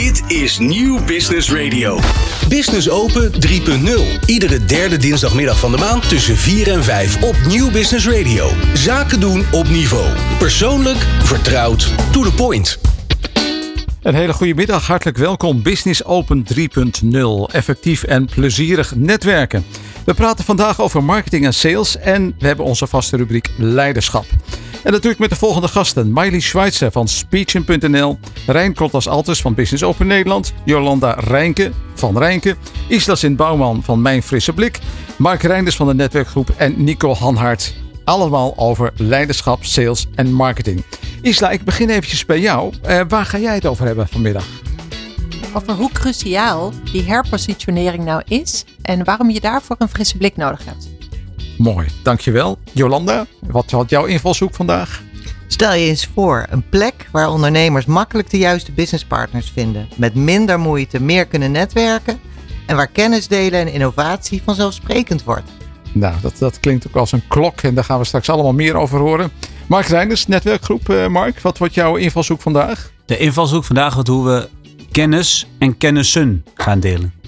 Dit is Nieuw Business Radio. Business Open 3.0. Iedere derde dinsdagmiddag van de maand tussen 4 en 5 op Nieuw Business Radio. Zaken doen op niveau. Persoonlijk, vertrouwd, to the point. Een hele goede middag, hartelijk welkom. Business Open 3.0. Effectief en plezierig netwerken. We praten vandaag over marketing en sales en we hebben onze vaste rubriek leiderschap. En natuurlijk met de volgende gasten. Miley Schweitzer van Speechen.nl. Rijn Kottas Altes van Business Open Nederland. Jolanda Rijnke van Rijnke. Isla Sint-Bouwman van Mijn Frisse Blik. Mark Reinders van de netwerkgroep. En Nico Hanhart. Allemaal over leiderschap, sales en marketing. Isla, ik begin eventjes bij jou. Uh, waar ga jij het over hebben vanmiddag? Over hoe cruciaal die herpositionering nou is en waarom je daarvoor een frisse blik nodig hebt. Mooi, dankjewel. Jolanda, wat had jouw invalshoek vandaag? Stel je eens voor een plek waar ondernemers makkelijk de juiste businesspartners vinden, met minder moeite meer kunnen netwerken en waar kennis delen en innovatie vanzelfsprekend wordt. Nou, dat, dat klinkt ook als een klok en daar gaan we straks allemaal meer over horen. Mark Reinders, netwerkgroep. Uh, Mark, wat wordt jouw invalshoek vandaag? De invalshoek vandaag wordt hoe we kennis en kennissen gaan delen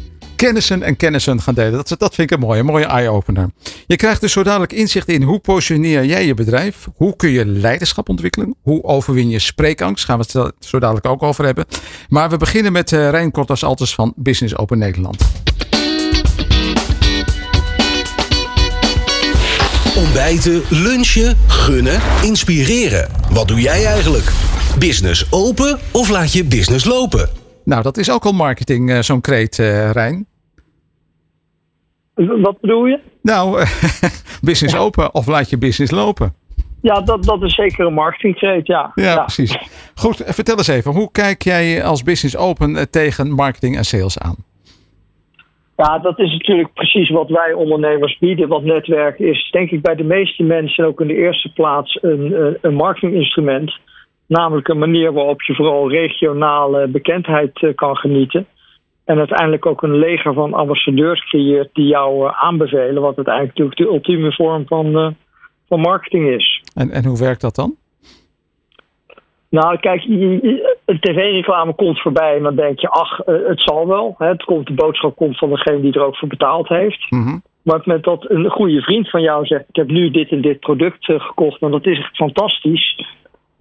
kennissen en kennissen gaan delen. Dat, dat vind ik een mooie, een mooie eye-opener. Je krijgt dus zo dadelijk inzicht in hoe positioneer jij je bedrijf? Hoe kun je leiderschap ontwikkelen? Hoe overwin je spreekangst? Gaan we het zo dadelijk ook over hebben. Maar we beginnen met uh, Rijn Kortas Altes van Business Open Nederland. Ontbijten, lunchen, gunnen, inspireren. Wat doe jij eigenlijk? Business open of laat je business lopen? Nou, dat is ook al marketing, uh, zo'n kreet, uh, Rijn. Wat bedoel je? Nou, business open of laat je business lopen? Ja, dat, dat is zeker een marketingkreet, ja. ja. Ja, precies. Goed, vertel eens even. Hoe kijk jij als business open eh, tegen marketing en sales aan? Ja, dat is natuurlijk precies wat wij ondernemers bieden. Wat netwerk is, denk ik, bij de meeste mensen ook in de eerste plaats een, een marketinginstrument. Namelijk een manier waarop je vooral regionale bekendheid eh, kan genieten. En uiteindelijk ook een leger van ambassadeurs creëert die jou eh, aanbevelen. Wat uiteindelijk natuurlijk de ultieme vorm van, uh, van marketing is. En, en hoe werkt dat dan? Nou, kijk, een tv-reclame komt voorbij en dan denk je, ach, het zal wel. Het komt, de boodschap komt van degene die er ook voor betaald heeft. Mm Maar met dat een goede vriend van jou zegt, ik heb nu dit en dit product gekocht en dat is echt fantastisch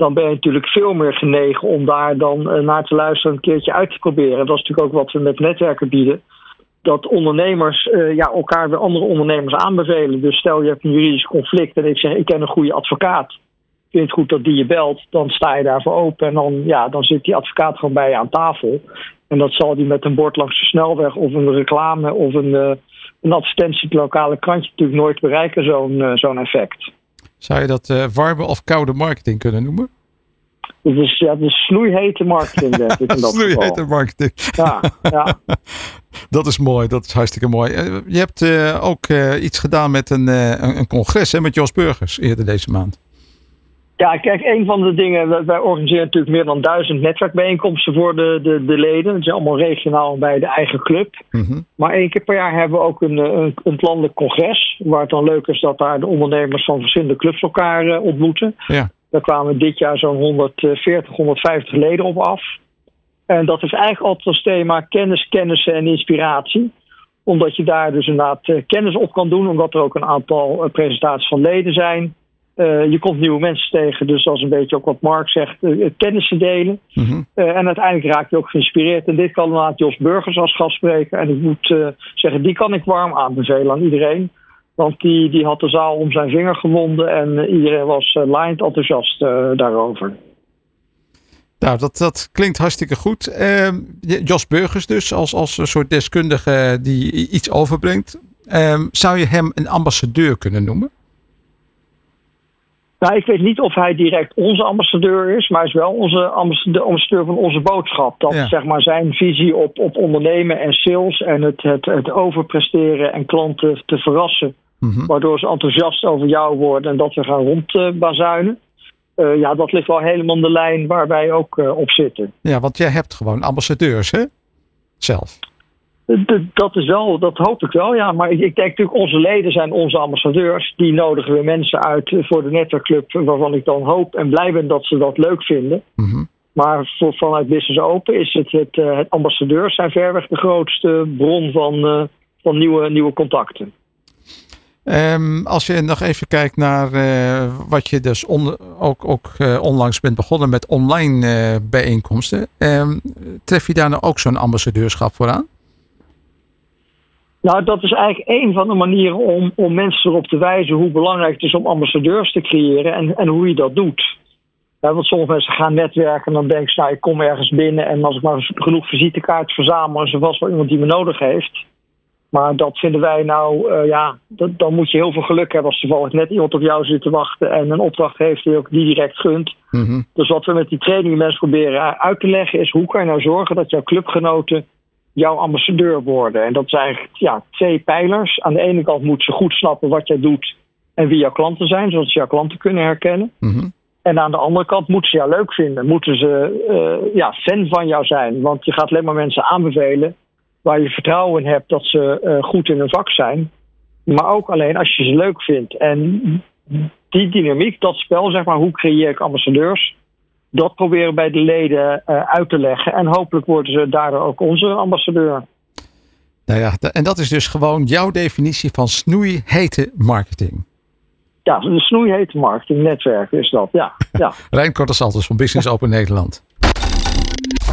dan ben je natuurlijk veel meer genegen om daar dan uh, naar te luisteren, een keertje uit te proberen. Dat is natuurlijk ook wat we met netwerken bieden. Dat ondernemers uh, ja, elkaar weer andere ondernemers aanbevelen. Dus stel je hebt een juridisch conflict en ik zeg ik ken een goede advocaat. Vind het goed dat die je belt, dan sta je daarvoor open en dan, ja, dan zit die advocaat gewoon bij je aan tafel. En dat zal die met een bord langs de snelweg of een reclame of een, uh, een advertentie op lokale krantje natuurlijk nooit bereiken, zo'n zo'n effect. Zou je dat uh, warme of koude marketing kunnen noemen? Het is, ja, het is snoeihete marketing, denk ik. snoeihete marketing. Ja, ja. dat is mooi, dat is hartstikke mooi. Eh, je hebt uh, ook uh, iets gedaan met een, een congres hè, met Jos Burgers eerder deze maand. Ja, kijk, een van de dingen, wij organiseren natuurlijk meer dan duizend netwerkbijeenkomsten voor de, de, de leden. Dat is allemaal regionaal bij de eigen club. Mm -hmm. Maar één keer per jaar hebben we ook een, een, een, landelijk congres. Waar het dan leuk is dat daar de ondernemers van verschillende clubs elkaar uh, ontmoeten. Ja. Daar kwamen dit jaar zo'n 140, 150 leden op af. En dat is eigenlijk altijd als thema kennis, kennissen en inspiratie omdat je daar dus inderdaad uh, kennis op kan doen, omdat er ook een aantal uh, presentaties van leden zijn. Uh, je komt nieuwe mensen tegen, dus dat is een beetje ook wat Mark zegt, uh, kennissen delen. Mm -hmm. uh, en uiteindelijk raak je ook geïnspireerd. En dit kan inderdaad Jos Burgers als gastspreker. En ik moet zeggen, die kan ik warm aanbevelen aan iedereen. Want die, die had de zaal om zijn vinger gewonden en iedereen was uh, enthousiast daarover. Nou, dat, dat klinkt hartstikke goed. Ehm, Jos Burgers dus, als, als een soort deskundige die iets overbrengt. Ehm, zou je hem een ambassadeur kunnen noemen? Nou, ik weet niet of hij direct onze ambassadeur is, maar hij is wel onze ambassadeur, ambassadeur van onze boodschap. Dat ja. zeg maar zijn visie op, op ondernemen en sales en het, het, het overpresteren en klanten te verrassen. Mm -hmm. Waardoor ze enthousiast over jou worden en dat we gaan rondbazuinen. Uh, ja, dat ligt wel helemaal in de lijn waar wij ook uh, op zitten. Ja, want jij hebt gewoon ambassadeurs, hè? Zelf. Dat is wel, dat hoop ik wel, ja. Maar ik denk natuurlijk, onze leden zijn onze ambassadeurs. Die nodigen we mensen uit voor de netwerkclub, waarvan ik dan hoop en blij ben dat ze dat leuk vinden. Mm -hmm. Maar voor, vanuit Business Open is het, het, het ambassadeurs zijn verreweg de grootste bron van, van nieuwe, nieuwe contacten. Um, als je nog even kijkt naar uh, wat je dus on, ook, ook onlangs bent begonnen met online bijeenkomsten. Um, tref je daar nou ook zo'n ambassadeurschap voor aan? Nou, dat is eigenlijk een van de manieren om, om mensen erop te wijzen hoe belangrijk het is om ambassadeurs te creëren en, en hoe je dat doet. Ja, want sommige mensen gaan netwerken en dan denken ze, nou, ik kom ergens binnen en als ik maar genoeg visitekaarten verzamel, is er vast wel iemand die me nodig heeft. Maar dat vinden wij nou, uh, ja, dat, dan moet je heel veel geluk hebben als toevallig net iemand op jou zit te wachten en een opdracht heeft die ook die direct gunt. Mm -hmm. Dus wat we met die training mensen proberen uit te leggen is, hoe kan je nou zorgen dat jouw clubgenoten jouw ambassadeur worden? En dat zijn eigenlijk ja, twee pijlers. Aan de ene kant moeten ze goed snappen wat jij doet en wie jouw klanten zijn, zodat ze jouw klanten kunnen herkennen. Mm -hmm. En aan de andere kant moeten ze jou leuk vinden. Moeten ze uh, ja, fan van jou zijn. Want je gaat alleen maar mensen aanbevelen waar je vertrouwen in hebt dat ze uh, goed in hun vak zijn. Maar ook alleen als je ze leuk vindt. En die dynamiek, dat spel, zeg maar, hoe creëer ik ambassadeurs? Dat proberen we bij de leden uh, uit te leggen. En hopelijk worden ze daardoor ook onze ambassadeur. Nou ja, en dat is dus gewoon jouw definitie van snoeihete marketing. Ja, de snoeihete marketing netwerk is dat, ja. ja. Rijn Kortesalters van Business Open Nederland.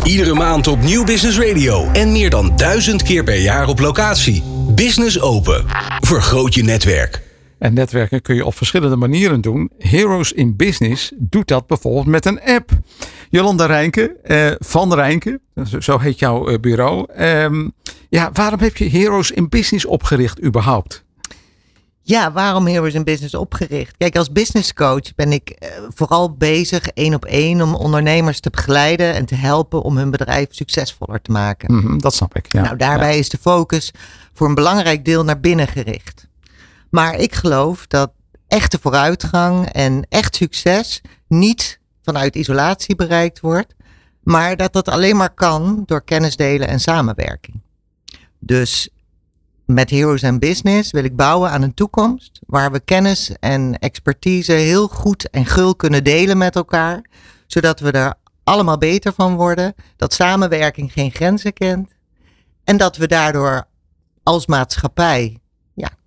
Iedere maand op Nieuw Business Radio en meer dan duizend keer per jaar op locatie. Business Open. Vergroot je netwerk. En netwerken kun je op verschillende manieren doen. Heroes in Business doet dat bijvoorbeeld met een app. Jolanda Rijnke eh, van Rijnke, zo heet jouw uh, bureau. Um, ja, waarom heb je Heroes in Business opgericht überhaupt? Ja, waarom Heroes in Business opgericht? Kijk, als business coach ben ik uh, vooral bezig één op één om ondernemers te begeleiden en te helpen om hun bedrijf succesvoller te maken. Mm -hmm, dat snap ik. Ja. Nou, daarbij ja. is de focus voor een belangrijk deel naar binnen gericht. Maar ik geloof dat echte vooruitgang en echt succes niet vanuit isolatie bereikt wordt, maar dat dat alleen maar kan door kennis delen en samenwerking. Dus met Heroes and Business wil ik bouwen aan een toekomst waar we kennis en expertise heel goed en gul kunnen delen met elkaar, zodat we er allemaal beter van worden, dat samenwerking geen grenzen kent en dat we daardoor als maatschappij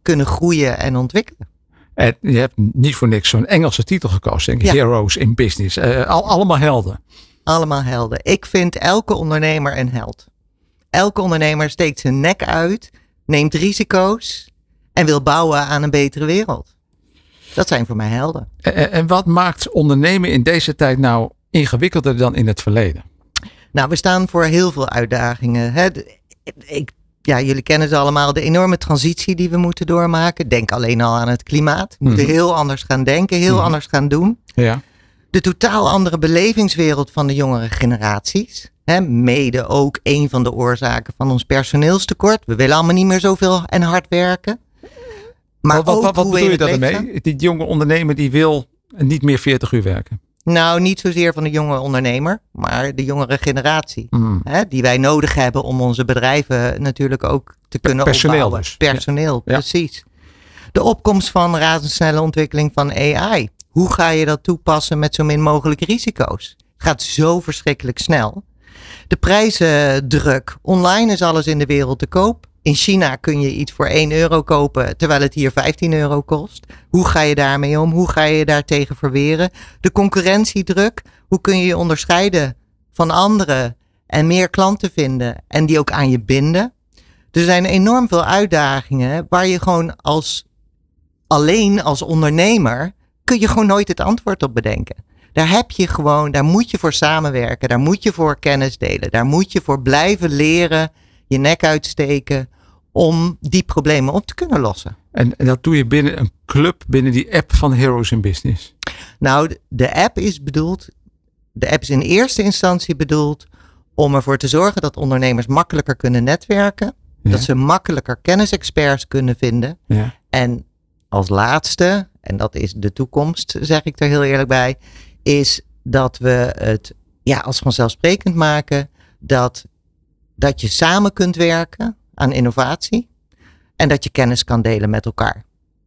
kunnen groeien en ontwikkelen. En je hebt niet voor niks zo'n Engelse titel gekozen, denk ik. Ja. Heroes in Business. Uh, al, allemaal helden. Allemaal helden. Ik vind elke ondernemer een held. Elke ondernemer steekt zijn nek uit neemt risico's en wil bouwen aan een betere wereld. Dat zijn voor mij helden. En, en wat maakt ondernemen in deze tijd nou ingewikkelder dan in het verleden? Nou, we staan voor heel veel uitdagingen. Hè. Ik, ja, jullie kennen ze allemaal. De enorme transitie die we moeten doormaken. Denk alleen al aan het klimaat. We moeten mm -hmm. heel anders gaan denken, heel mm -hmm. anders gaan doen. Ja. De totaal andere belevingswereld van de jongere generaties. He, mede ook een van de oorzaken van ons personeelstekort. We willen allemaal niet meer zoveel en hard werken. Maar wat, wat, wat bedoel je daarmee? Die jonge ondernemer die wil niet meer 40 uur werken. Nou, niet zozeer van de jonge ondernemer, maar de jongere generatie. Mm. Hè, die wij nodig hebben om onze bedrijven natuurlijk ook te kunnen Personeel opbouwen. Dus. Personeel, ja. precies. De opkomst van razendsnelle ontwikkeling van AI. Hoe ga je dat toepassen met zo min mogelijk risico's? Het gaat zo verschrikkelijk snel. De prijzendruk. Online is alles in de wereld te koop. In China kun je iets voor 1 euro kopen, terwijl het hier 15 euro kost. Hoe ga je daarmee om? Hoe ga je daartegen verweren? De concurrentiedruk. Hoe kun je je onderscheiden van anderen en meer klanten vinden en die ook aan je binden? Er zijn enorm veel uitdagingen waar je gewoon als alleen als ondernemer kun je gewoon nooit het antwoord op bedenken. Daar heb je gewoon, daar moet je voor samenwerken, daar moet je voor kennis delen, daar moet je voor blijven leren, je nek uitsteken om die problemen op te kunnen lossen. En, en dat doe je binnen een club, binnen die app van Heroes in Business? Nou, de app is bedoeld, de app is in eerste instantie bedoeld om ervoor te zorgen dat ondernemers makkelijker kunnen netwerken, ja. dat ze makkelijker kennisexperts kunnen vinden. Ja. En als laatste, en dat is de toekomst, zeg ik er heel eerlijk bij, is dat we het ja, als vanzelfsprekend maken dat, dat je samen kunt werken aan innovatie en dat je kennis kan delen met elkaar.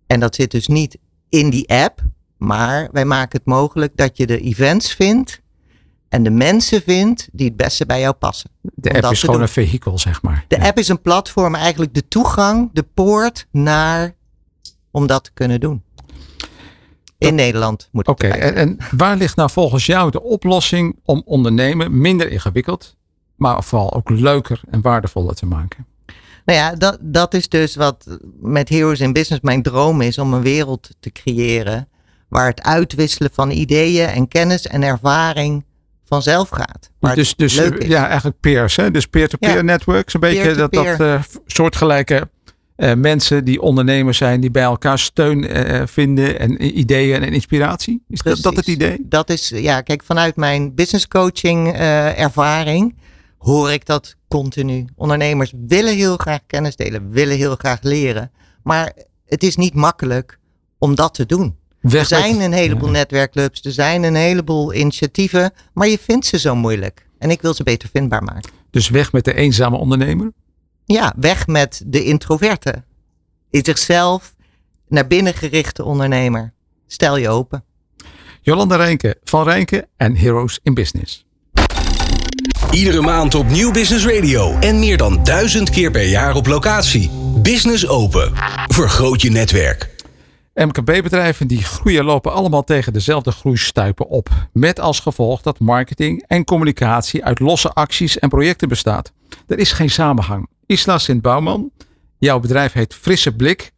En dat zit dus niet in die app, maar wij maken het mogelijk dat je de events vindt en de mensen vindt die het beste bij jou passen. De app dat is gewoon doen. een vehikel, zeg maar. De Ja. app is een platform, eigenlijk de toegang, de poort naar om dat te kunnen doen. In Nederland moet Oké, en, en waar ligt nou volgens jou de oplossing om ondernemen minder ingewikkeld, maar vooral ook leuker en waardevoller te maken? Nou ja, dat, dat is dus wat met Heroes in Business mijn droom is om een wereld te creëren waar het uitwisselen van ideeën en kennis en ervaring vanzelf gaat. Dus dus ja, eigenlijk peers, hè? dus peer-to-peer Ja. networks. Een beetje dat, dat eh, soortgelijke eh, mensen die ondernemers zijn, die bij elkaar steun eh, vinden en ideeën en inspiratie. Is dat, dat het idee? Dat is, ja, kijk, vanuit mijn business coaching ervaring hoor ik dat continu. Ondernemers willen heel graag kennis delen, willen heel graag leren. Maar het is niet makkelijk om dat te doen. Weg Er zijn een heleboel netwerkclubs, er zijn een heleboel initiatieven, maar je vindt ze zo moeilijk. En ik wil ze beter vindbaar maken. Dus weg met de eenzame ondernemer. Ja, weg met de introverte. In zichzelf naar binnen gerichte ondernemer. Stel je open. Jolanda Rijnke van Rijnke en Heroes in Business. Iedere maand op Nieuw Business Radio en meer dan duizend keer per jaar op locatie. Business Open. Vergroot je netwerk. MKB-bedrijven die groeien lopen allemaal tegen dezelfde groeistuipen op. Met als gevolg dat marketing en communicatie uit losse acties en projecten bestaat. Er is geen samenhang. Isla Sint-Bouwman, jouw bedrijf heet Frisse Blik.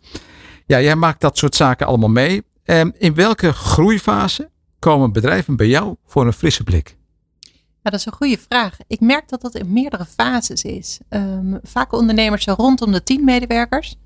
Ja, jij maakt dat soort zaken allemaal mee. En in welke groeifase komen bedrijven bij jou voor een frisse blik? Ja, dat is een goede vraag. Ik merk dat dat in meerdere fases is. Ehm, vaak ondernemers zo rondom de 10 medewerkers.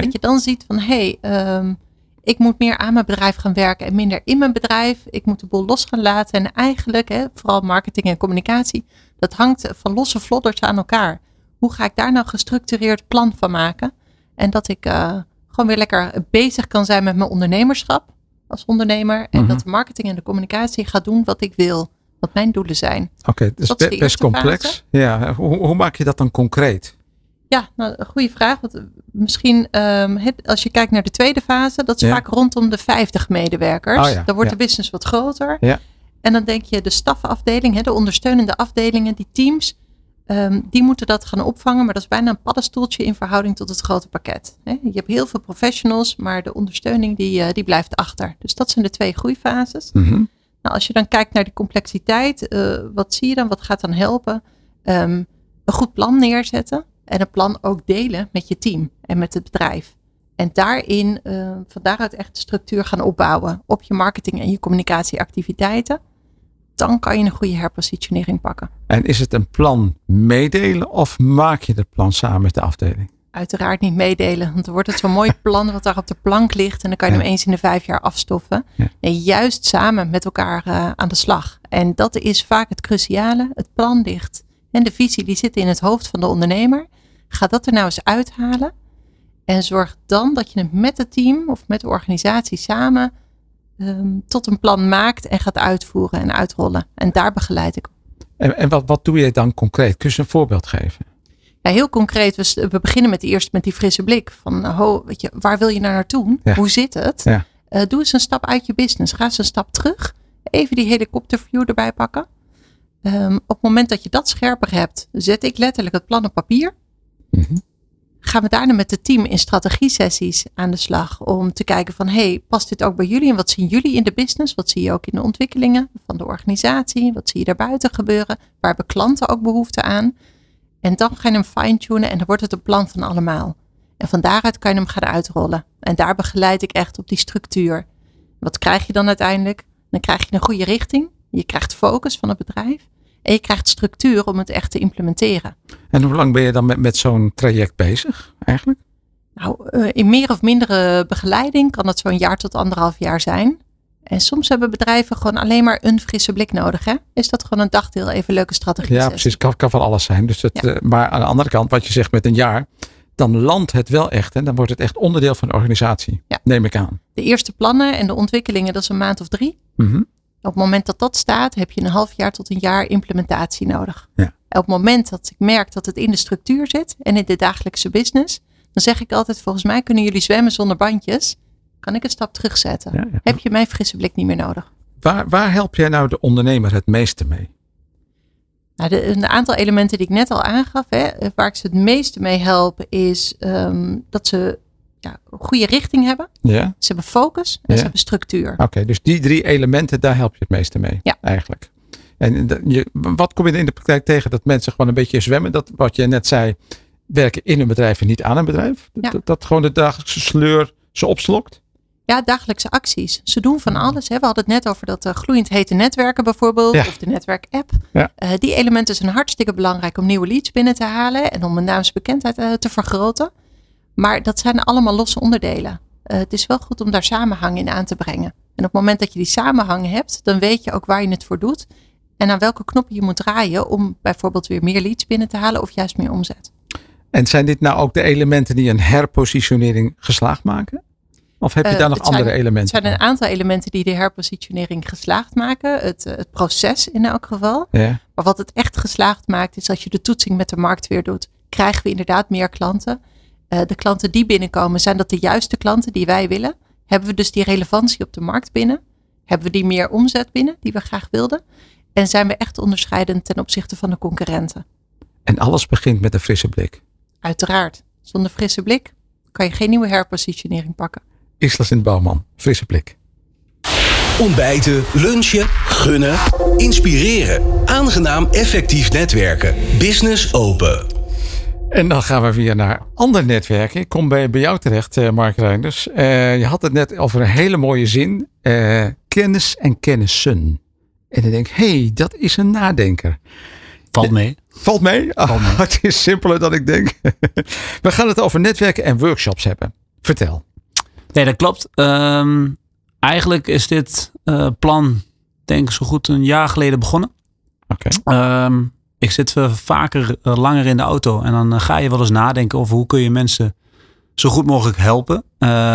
Dat je dan ziet van hé, hey, ehm, ik moet meer aan mijn bedrijf gaan werken en minder in mijn bedrijf. Ik moet de boel los gaan laten. En eigenlijk, hè, vooral marketing en communicatie, dat hangt van losse vlodders aan elkaar. Hoe ga ik daar nou gestructureerd plan van maken? En dat ik eh, gewoon weer lekker bezig kan zijn met mijn ondernemerschap als ondernemer. En Mhm. dat de marketing en de communicatie gaat doen wat ik wil. Wat mijn doelen zijn. Oké, dat is Dat is best complex. Ja, hoe, hoe maak je dat dan concreet? Ja, nou, een goede vraag. Want eh, misschien ehm, het- als je kijkt naar de tweede fase, dat is Ja. vaak rondom de 50 medewerkers. Oh ja, Dan wordt ja. de business wat groter. Ja. En dan denk je de stafafdeling, hè, de ondersteunende afdelingen, die teams, ehm, die moeten dat gaan opvangen. Maar dat is bijna een paddenstoeltje in verhouding tot het grote pakket. Hè. Je hebt heel veel professionals, maar de ondersteuning die, eh, die blijft achter. Dus dat zijn de twee groeifases. Mhm. Nou, als je dan kijkt naar die complexiteit, eh, wat zie je dan? Wat gaat dan helpen? Ehm, een goed plan neerzetten en een plan ook delen met je team en met het bedrijf. En daarin, eh, van daaruit echt de structuur gaan opbouwen op je marketing en je communicatieactiviteiten. Dan kan je een goede herpositionering pakken. En is het een plan meedelen of maak je het plan samen met de afdeling? Uiteraard niet meedelen, want dan wordt het zo'n mooi plan wat daar op de plank ligt. En dan kan je Ja. hem eens in de vijf jaar afstoffen. Ja. Juist samen met elkaar eh, aan de slag. En dat is vaak het cruciale. Het plan ligt en de visie die zit in het hoofd van de ondernemer. Ga dat er nou eens uithalen. En zorg dan dat je het met het team of met de organisatie samen ehm, tot een plan maakt en gaat uitvoeren en uitrollen. En daar begeleid ik En, en wat, wat doe je dan concreet? Kun je een voorbeeld geven? Heel concreet, we, beginnen met eerst met die frisse blik. Van, ho, weet je, waar wil je nou naartoe? Ja. Hoe zit het? Ja. Eh, doe eens een stap uit je business. Ga eens een stap terug. Even die helikopterview erbij pakken. Ehm, op het moment dat je dat scherper hebt, zet ik letterlijk het plan op papier. Mhm. Gaan we daarna met het team in strategie-sessies aan de slag om te kijken van, hey, past dit ook bij jullie? En wat zien jullie in de business? Wat zie je ook in de ontwikkelingen van de organisatie? Wat zie je daarbuiten gebeuren? Waar hebben klanten ook behoefte aan? En dan ga je hem fine-tunen en dan wordt het een plan van allemaal. En van daaruit kan je hem gaan uitrollen. En daar begeleid ik echt op die structuur. Wat krijg je dan uiteindelijk? Dan krijg je een goede richting. Je krijgt focus van het bedrijf. En je krijgt structuur om het echt te implementeren. En hoe lang ben je dan met, met zo'n traject bezig eigenlijk? Nou, eh, in meer of mindere begeleiding kan het zo'n jaar tot anderhalf jaar zijn. En soms hebben bedrijven gewoon alleen maar een frisse blik nodig. Hè? Is dat gewoon een dagdeel even leuke strategie? Ja, precies. Kan, kan van alles zijn. Dus het, Ja. eh, maar aan de andere kant, wat je zegt met een jaar, dan landt het wel echt. En dan wordt het echt onderdeel van de organisatie. Ja. Neem ik aan. De eerste plannen en de ontwikkelingen, dat is een maand of drie. Mhm. Op het moment dat dat staat, heb je een half jaar tot een jaar implementatie nodig. Ja. En op het moment dat ik merk dat het in de structuur zit en in de dagelijkse business, dan zeg ik altijd: volgens mij kunnen jullie zwemmen zonder bandjes. Kan ik een stap terugzetten? Ja, ja. Heb je mijn frisse blik niet meer nodig? Waar, waar help jij nou de ondernemer het meeste mee? Nou, de, een aantal elementen die ik net al aangaf, hè, waar ik ze het meeste mee help, is ehm, dat ze ja, een goede richting hebben. Ja. Ze hebben focus en Ja. ze hebben structuur. Oké, dus die drie elementen, daar help je het meeste mee. Ja. Eigenlijk. En je, wat kom je in de praktijk tegen dat mensen gewoon een beetje zwemmen? Dat wat je net zei, werken in een bedrijf en niet aan een bedrijf? Ja. Dat, dat gewoon de dagelijkse sleur ze opslokt? Ja, dagelijkse acties. Ze doen van alles. Hè. We hadden het net over dat eh, gloeiend hete netwerken bijvoorbeeld. Ja. Of de netwerk-app. Ja. Eh, die elementen zijn hartstikke belangrijk om nieuwe leads binnen te halen. En om een naamsbekendheid eh, te vergroten. Maar dat zijn allemaal losse onderdelen. Het is wel goed om daar samenhang in aan te brengen. En op het moment dat je die samenhang hebt, dan weet je ook waar je het voor doet. En aan welke knoppen je moet draaien om bijvoorbeeld weer meer leads binnen te halen of juist meer omzet. En zijn dit nou ook de elementen die een herpositionering geslaagd maken? Of heb je Eh, daar nog het zijn- andere elementen? Het zijn een aantal elementen die de herpositionering geslaagd maken. Het, eh, het proces in elk geval. Ja. Maar wat het echt geslaagd maakt, is als je de toetsing met de markt weer doet. Krijgen we inderdaad meer klanten. Eh, de klanten die binnenkomen, zijn dat de juiste klanten die wij willen? Hebben we dus die relevantie op de markt binnen? Hebben we die meer omzet binnen, die we graag wilden? En zijn we echt onderscheidend ten opzichte van de concurrenten? En alles begint met een frisse blik. Uiteraard. Zonder frisse blik kan je geen nieuwe herpositionering pakken. Isla Sint-Bouwman, frisse blik. Ontbijten, lunchen, gunnen, inspireren. Aangenaam effectief netwerken. Business open. En dan gaan we weer naar ander netwerken. Ik kom bij, bij jou terecht, eh, Mark Reinders. Eh, je had het net over een hele mooie zin. eh, kennis en kennissen. En dan denk ik, hé, hey, dat is een nadenker. Valt mee. Valt mee? Ah, het is simpeler dan ik denk. we gaan het over netwerken en workshops hebben. Vertel. Nee, dat klopt. Ehm, eigenlijk is dit eh, plan, denk ik, zo goed een jaar geleden begonnen. Oké. Ehm, ik zit eh, vaker eh, langer in de auto en dan ga je wel eens nadenken over hoe kun je mensen zo goed mogelijk helpen.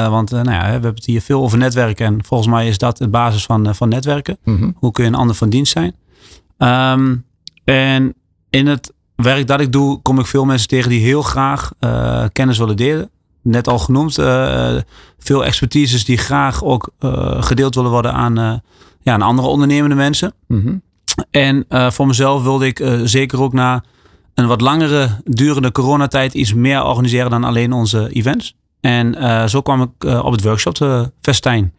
Want nou ja, we hebben het hier veel over netwerken en volgens mij is dat de basis van, van netwerken. Mhm. Hoe kun je een ander van dienst zijn? Ehm, en in het werk dat ik doe, kom ik veel mensen tegen die heel graag kennis willen delen. Net al genoemd, eh, veel expertises die graag ook eh, gedeeld willen worden aan, eh, ja, aan andere ondernemende mensen. Mhm. En voor mezelf wilde ik zeker ook na een wat langere durende coronatijd iets meer organiseren dan alleen onze events. En zo kwam ik op het workshop festijn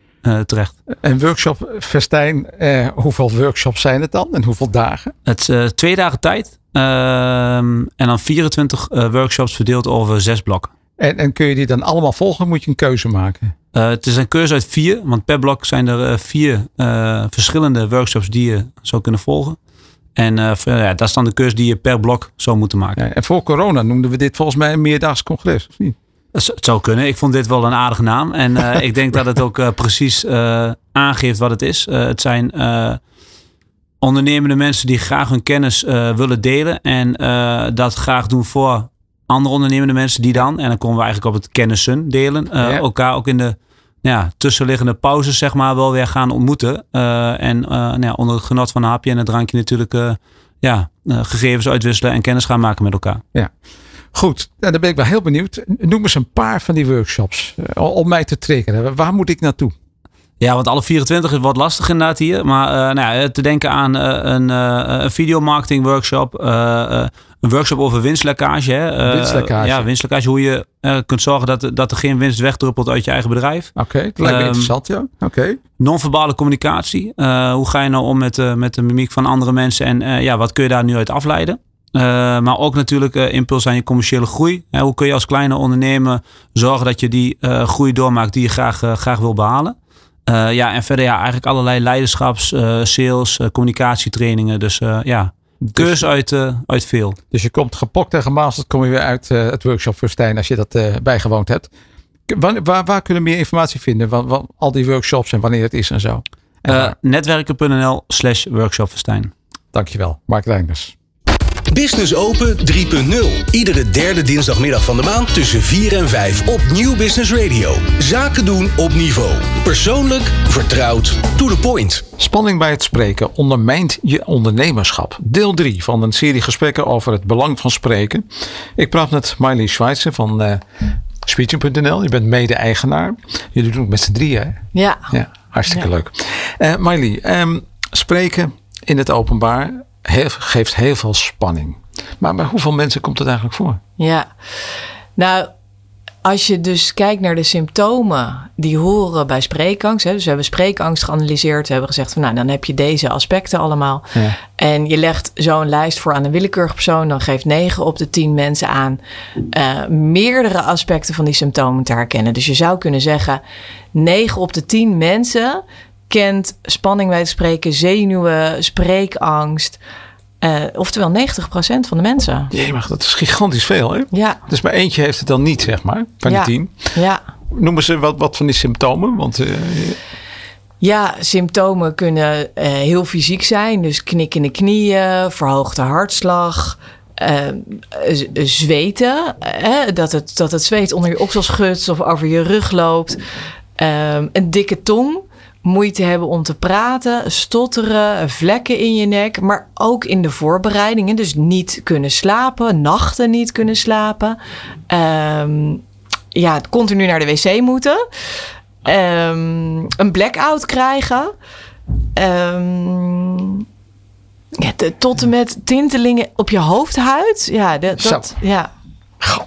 terecht. En workshop Festijn, hoeveel workshops zijn het dan? En hoeveel dagen? Het is twee dagen tijd. Ehm, en dan 24 eh, workshops verdeeld over zes blokken. En, en kun je die dan allemaal volgen? Moet je een keuze maken? Eh, het is een keuze uit vier, want per blok zijn er eh, vier eh, verschillende workshops die je zou kunnen volgen. En voor- ja, dat is dan de keuze die je per blok zou moeten maken. Ja, en voor corona noemden we dit volgens mij een meerdaags congres, of niet? Het zou kunnen. Ik vond dit wel een aardige naam. En ik denk dat het ook precies aangeeft wat het is. Het zijn ondernemende mensen die graag hun kennis willen delen. En dat graag doen voor andere ondernemende mensen die dan, en dan komen we eigenlijk op het kennissen delen, eh, Ja. elkaar ook in de ja, tussenliggende pauzes zeg maar wel weer gaan ontmoeten. Eh, en eh, nou ja, onder het genot van een hapje en een drankje natuurlijk ja, gegevens uitwisselen en kennis gaan maken met elkaar. Goed, nou, dan ben ik wel heel benieuwd. Noem eens een paar van die workshops om mij te triggeren. Waar moet ik naartoe? Ja, want alle 24 is wat lastig inderdaad hier. Maar eh, nou ja, te denken aan eh, een, eh een videomarketing workshop. eh, eh, een workshop over winstlekkage. Hè. Eh, Winstlekkage. Ja, winstlekkage. Hoe je eh, kunt zorgen dat, dat er geen winst wegdruppelt uit je eigen bedrijf. Oké, dat lijkt me Ehm, interessant, ja. Oké. Non-verbale communicatie. Eh, hoe ga je nou om met, eh, met de mimiek van andere mensen? En eh, ja, wat kun je daar nu uit afleiden? Eh, maar ook natuurlijk eh, impuls aan je commerciële groei. Hè, hoe kun je als kleine ondernemer zorgen dat je die eh, groei doormaakt die je graag, eh, graag wil behalen? Eh, ja, en verder ja, eigenlijk allerlei leiderschaps, eh, sales, eh, communicatietrainingen. Dus ja, keus uit, uit veel. Dus je komt gepokt en gemasterd, kom je weer uit het workshop voor Stijn als je dat bijgewoond hebt. Waar, waar, waar kunnen we meer informatie vinden? Van, van al die workshops en wanneer het is en zo. Netwerken.nl slash Verstijn. Dankjewel, Mark Reinders. Business Open 3.0. Iedere derde dinsdagmiddag van de maand tussen 4 en 5 op Nieuw Business Radio. Zaken doen op niveau. Persoonlijk, vertrouwd, to the point. Spanning bij het spreken ondermijnt je ondernemerschap. Deel 3 van een serie gesprekken over het belang van spreken. Ik praat met Miley Schweitzer van Speeching.nl. Je bent mede-eigenaar. Jullie doen het met z'n drieën, hè? Ja, Ja, hartstikke Ja. leuk. Eh Miley, ehm, spreken in het openbaar. Heel, geeft heel veel spanning. Maar bij hoeveel mensen komt het eigenlijk voor? Ja, nou, als je dus kijkt naar de symptomen die horen bij spreekangst. Hè, dus we hebben spreekangst geanalyseerd. We hebben gezegd van nou, dan heb je deze aspecten allemaal. Ja. En je legt zo'n lijst voor aan een willekeurige persoon. Dan geeft 9 op de 10 mensen aan uh, meerdere aspecten van die symptomen te herkennen. Dus je zou kunnen zeggen, 9 op de 10 mensen kent spanning bij het spreken, zenuwen, spreekangst. Uh, oftewel 90% van de mensen. Jee, maar dat is gigantisch veel, hè? Ja. Dus maar eentje heeft het dan niet, zeg maar, van ja. die tien. Ja. Noemen ze wat, wat van die symptomen? Want... Uh, ja, symptomen kunnen uh, heel fysiek zijn. Dus knikkende knieën, verhoogde hartslag, zweten. dat, het, dat het zweet onder je oksel schudt of over je rug loopt. een dikke tong moeite hebben om te praten, stotteren, vlekken in je nek, maar ook in de voorbereidingen. Dus niet kunnen slapen, nachten niet kunnen slapen. Um, ja, continu naar de wc moeten. Um, een blackout krijgen. Um, ja, tot en met tintelingen op je hoofdhuid. Ja, dat, dat ja.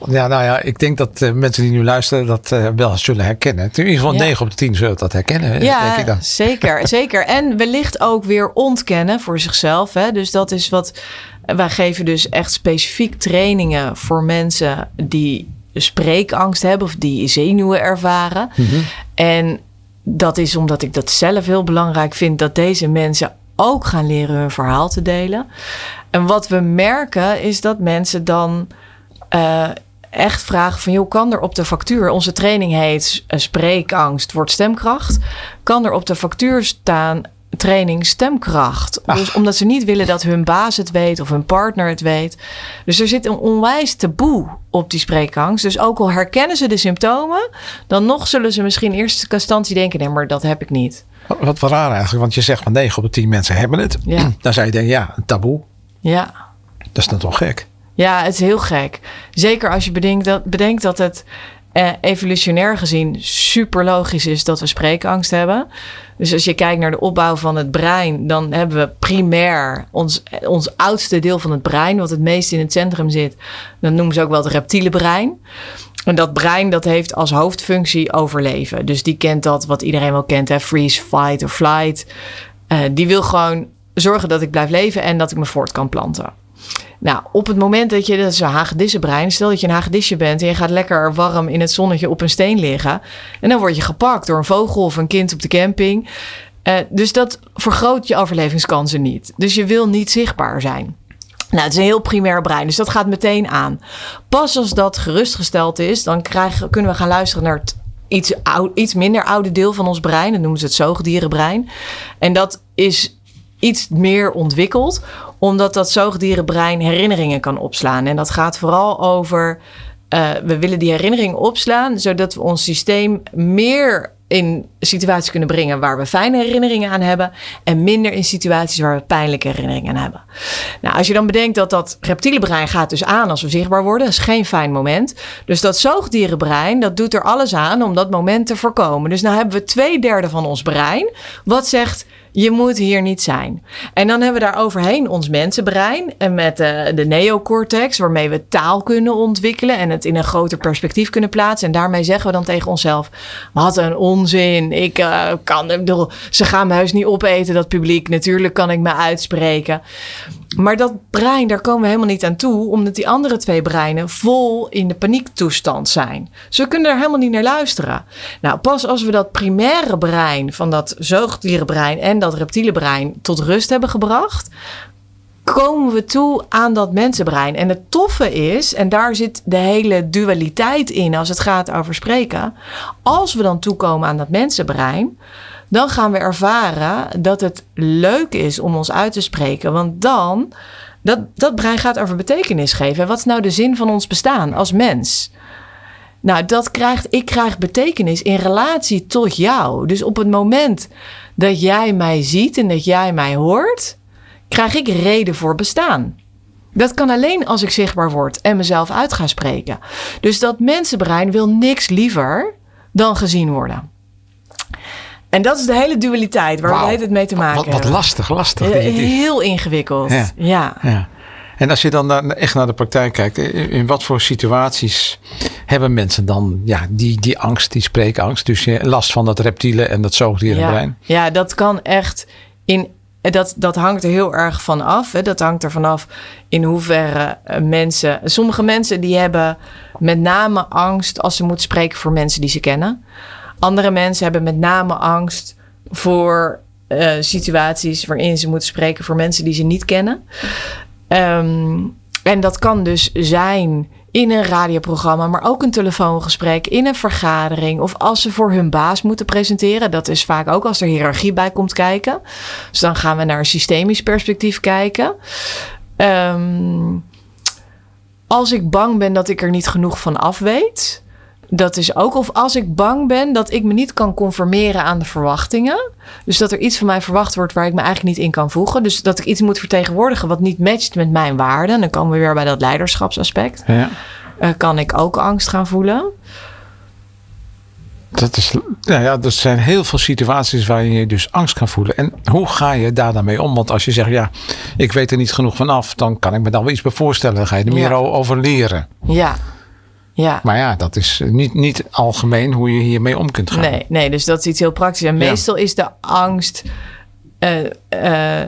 Ja, nou ja, ik denk dat uh, mensen die nu luisteren dat uh, wel zullen herkennen. In ieder geval ja. 9 op de 10 zullen dat herkennen. Ja, denk ik dan. zeker, zeker. En wellicht ook weer ontkennen voor zichzelf. Hè? Dus dat is wat wij geven dus echt specifiek trainingen voor mensen die spreekangst hebben of die zenuwen ervaren. Mm -hmm. En dat is omdat ik dat zelf heel belangrijk vind dat deze mensen ook gaan leren hun verhaal te delen. En wat we merken is dat mensen dan uh, echt vragen van... joh, kan er op de factuur... onze training heet uh, Spreekangst wordt stemkracht... kan er op de factuur staan training stemkracht. Ach. Dus omdat ze niet willen dat hun baas het weet... of hun partner het weet. Dus er zit een onwijs taboe op die spreekangst. Dus ook al herkennen ze de symptomen... dan nog zullen ze misschien eerst de instantie denken... nee, maar dat heb ik niet. Wat, wat raar eigenlijk, want je zegt van 9 op de 10 mensen hebben het. Ja. Dan zou je denken, ja, een taboe. Ja. Dat is dan toch gek? Ja, het is heel gek. Zeker als je bedenkt dat, bedenkt dat het eh, evolutionair gezien super logisch is dat we spreekangst hebben. Dus als je kijkt naar de opbouw van het brein, dan hebben we primair ons, ons oudste deel van het brein, wat het meest in het centrum zit. Dat noemen ze ook wel het reptiele brein. En dat brein dat heeft als hoofdfunctie overleven. Dus die kent dat wat iedereen wel kent, hè? freeze, fight of flight. Uh, die wil gewoon zorgen dat ik blijf leven en dat ik me voort kan planten. Nou, op het moment dat je, dat is een hagedissenbrein, stel dat je een hagedisje bent en je gaat lekker warm in het zonnetje op een steen liggen. En dan word je gepakt door een vogel of een kind op de camping. Uh, dus dat vergroot je overlevingskansen niet. Dus je wil niet zichtbaar zijn. Nou, het is een heel primair brein, dus dat gaat meteen aan. Pas als dat gerustgesteld is, dan krijgen, kunnen we gaan luisteren naar het iets, iets minder oude deel van ons brein. Dat noemen ze het zoogdierenbrein. En dat is iets meer ontwikkeld, omdat dat zoogdierenbrein herinneringen kan opslaan. En dat gaat vooral over, uh, we willen die herinneringen opslaan, zodat we ons systeem meer in situaties kunnen brengen waar we fijne herinneringen aan hebben en minder in situaties waar we pijnlijke herinneringen aan hebben. Nou, als je dan bedenkt dat dat reptiele brein gaat dus aan als we zichtbaar worden, dat is geen fijn moment. Dus dat zoogdierenbrein, dat doet er alles aan om dat moment te voorkomen. Dus nou hebben we twee derde van ons brein wat zegt je moet hier niet zijn. En dan hebben we daar overheen ons mensenbrein en met de, de neocortex, waarmee we taal kunnen ontwikkelen en het in een groter perspectief kunnen plaatsen. En daarmee zeggen we dan tegen onszelf: wat een onzin. Ik uh, kan, bedoel, ze gaan me heus niet opeten, dat publiek. Natuurlijk kan ik me uitspreken. Maar dat brein, daar komen we helemaal niet aan toe, omdat die andere twee breinen vol in de paniektoestand zijn. Ze kunnen er helemaal niet naar luisteren. Nou, pas als we dat primaire brein van dat zoogdierenbrein en dat reptiele brein tot rust hebben gebracht, komen we toe aan dat mensenbrein. En het toffe is, en daar zit de hele dualiteit in als het gaat over spreken, als we dan toekomen aan dat mensenbrein dan gaan we ervaren dat het leuk is om ons uit te spreken. Want dan, dat, dat brein gaat over betekenis geven. Wat is nou de zin van ons bestaan als mens? Nou, dat krijgt, ik krijg betekenis in relatie tot jou. Dus op het moment dat jij mij ziet en dat jij mij hoort, krijg ik reden voor bestaan. Dat kan alleen als ik zichtbaar word en mezelf uit ga spreken. Dus dat mensenbrein wil niks liever dan gezien worden. En dat is de hele dualiteit waar we het mee te maken Wat, wat hebben. lastig, lastig. Die- Heel ingewikkeld. Ja. Ja. Ja. En als je dan naar, echt naar de praktijk kijkt, in wat voor situaties hebben mensen dan ja, die, die angst, die spreekangst, dus je last van dat reptiele en dat zoogdierenbrein? Ja, ja, dat kan echt in. Dat, dat hangt er heel erg van af. Hè. Dat hangt er vanaf in hoeverre eh, mensen. Sommige mensen die hebben met name angst als ze moeten spreken voor mensen die ze kennen. Andere mensen hebben met name angst voor eh, situaties waarin ze moeten spreken voor mensen die ze niet kennen. Ehm, en dat kan dus zijn in een radioprogramma, maar ook een telefoongesprek, in een vergadering of als ze voor hun baas moeten presenteren. Dat is vaak ook als er hiërarchie bij komt kijken. Dus dan gaan we naar een systemisch perspectief kijken. Ehm, als ik bang ben dat ik er niet genoeg van af weet. Dat is ook of als ik bang ben dat ik me niet kan conformeren aan de verwachtingen. Dus dat er iets van mij verwacht wordt waar ik me eigenlijk niet in kan voegen. Dus dat ik iets moet vertegenwoordigen wat niet matcht met mijn waarden. En dan komen we weer bij dat leiderschapsaspect. Ja. Eh, kan ik ook angst gaan voelen? Dat, is, ja, ja, dat zijn heel veel situaties waar je dus angst kan voelen. En hoe ga je daar dan mee om? Want als je zegt, ja, ik weet er niet genoeg van af, dan kan ik me dan wel iets bij voorstellen. Dan ga je er meer Ja. over leren. Ja. Ja. Maar ja, dat is niet, niet algemeen hoe je hiermee om kunt gaan. Nee, nee, dus dat is iets heel praktisch. En Ja. meestal is de angst eh, eh,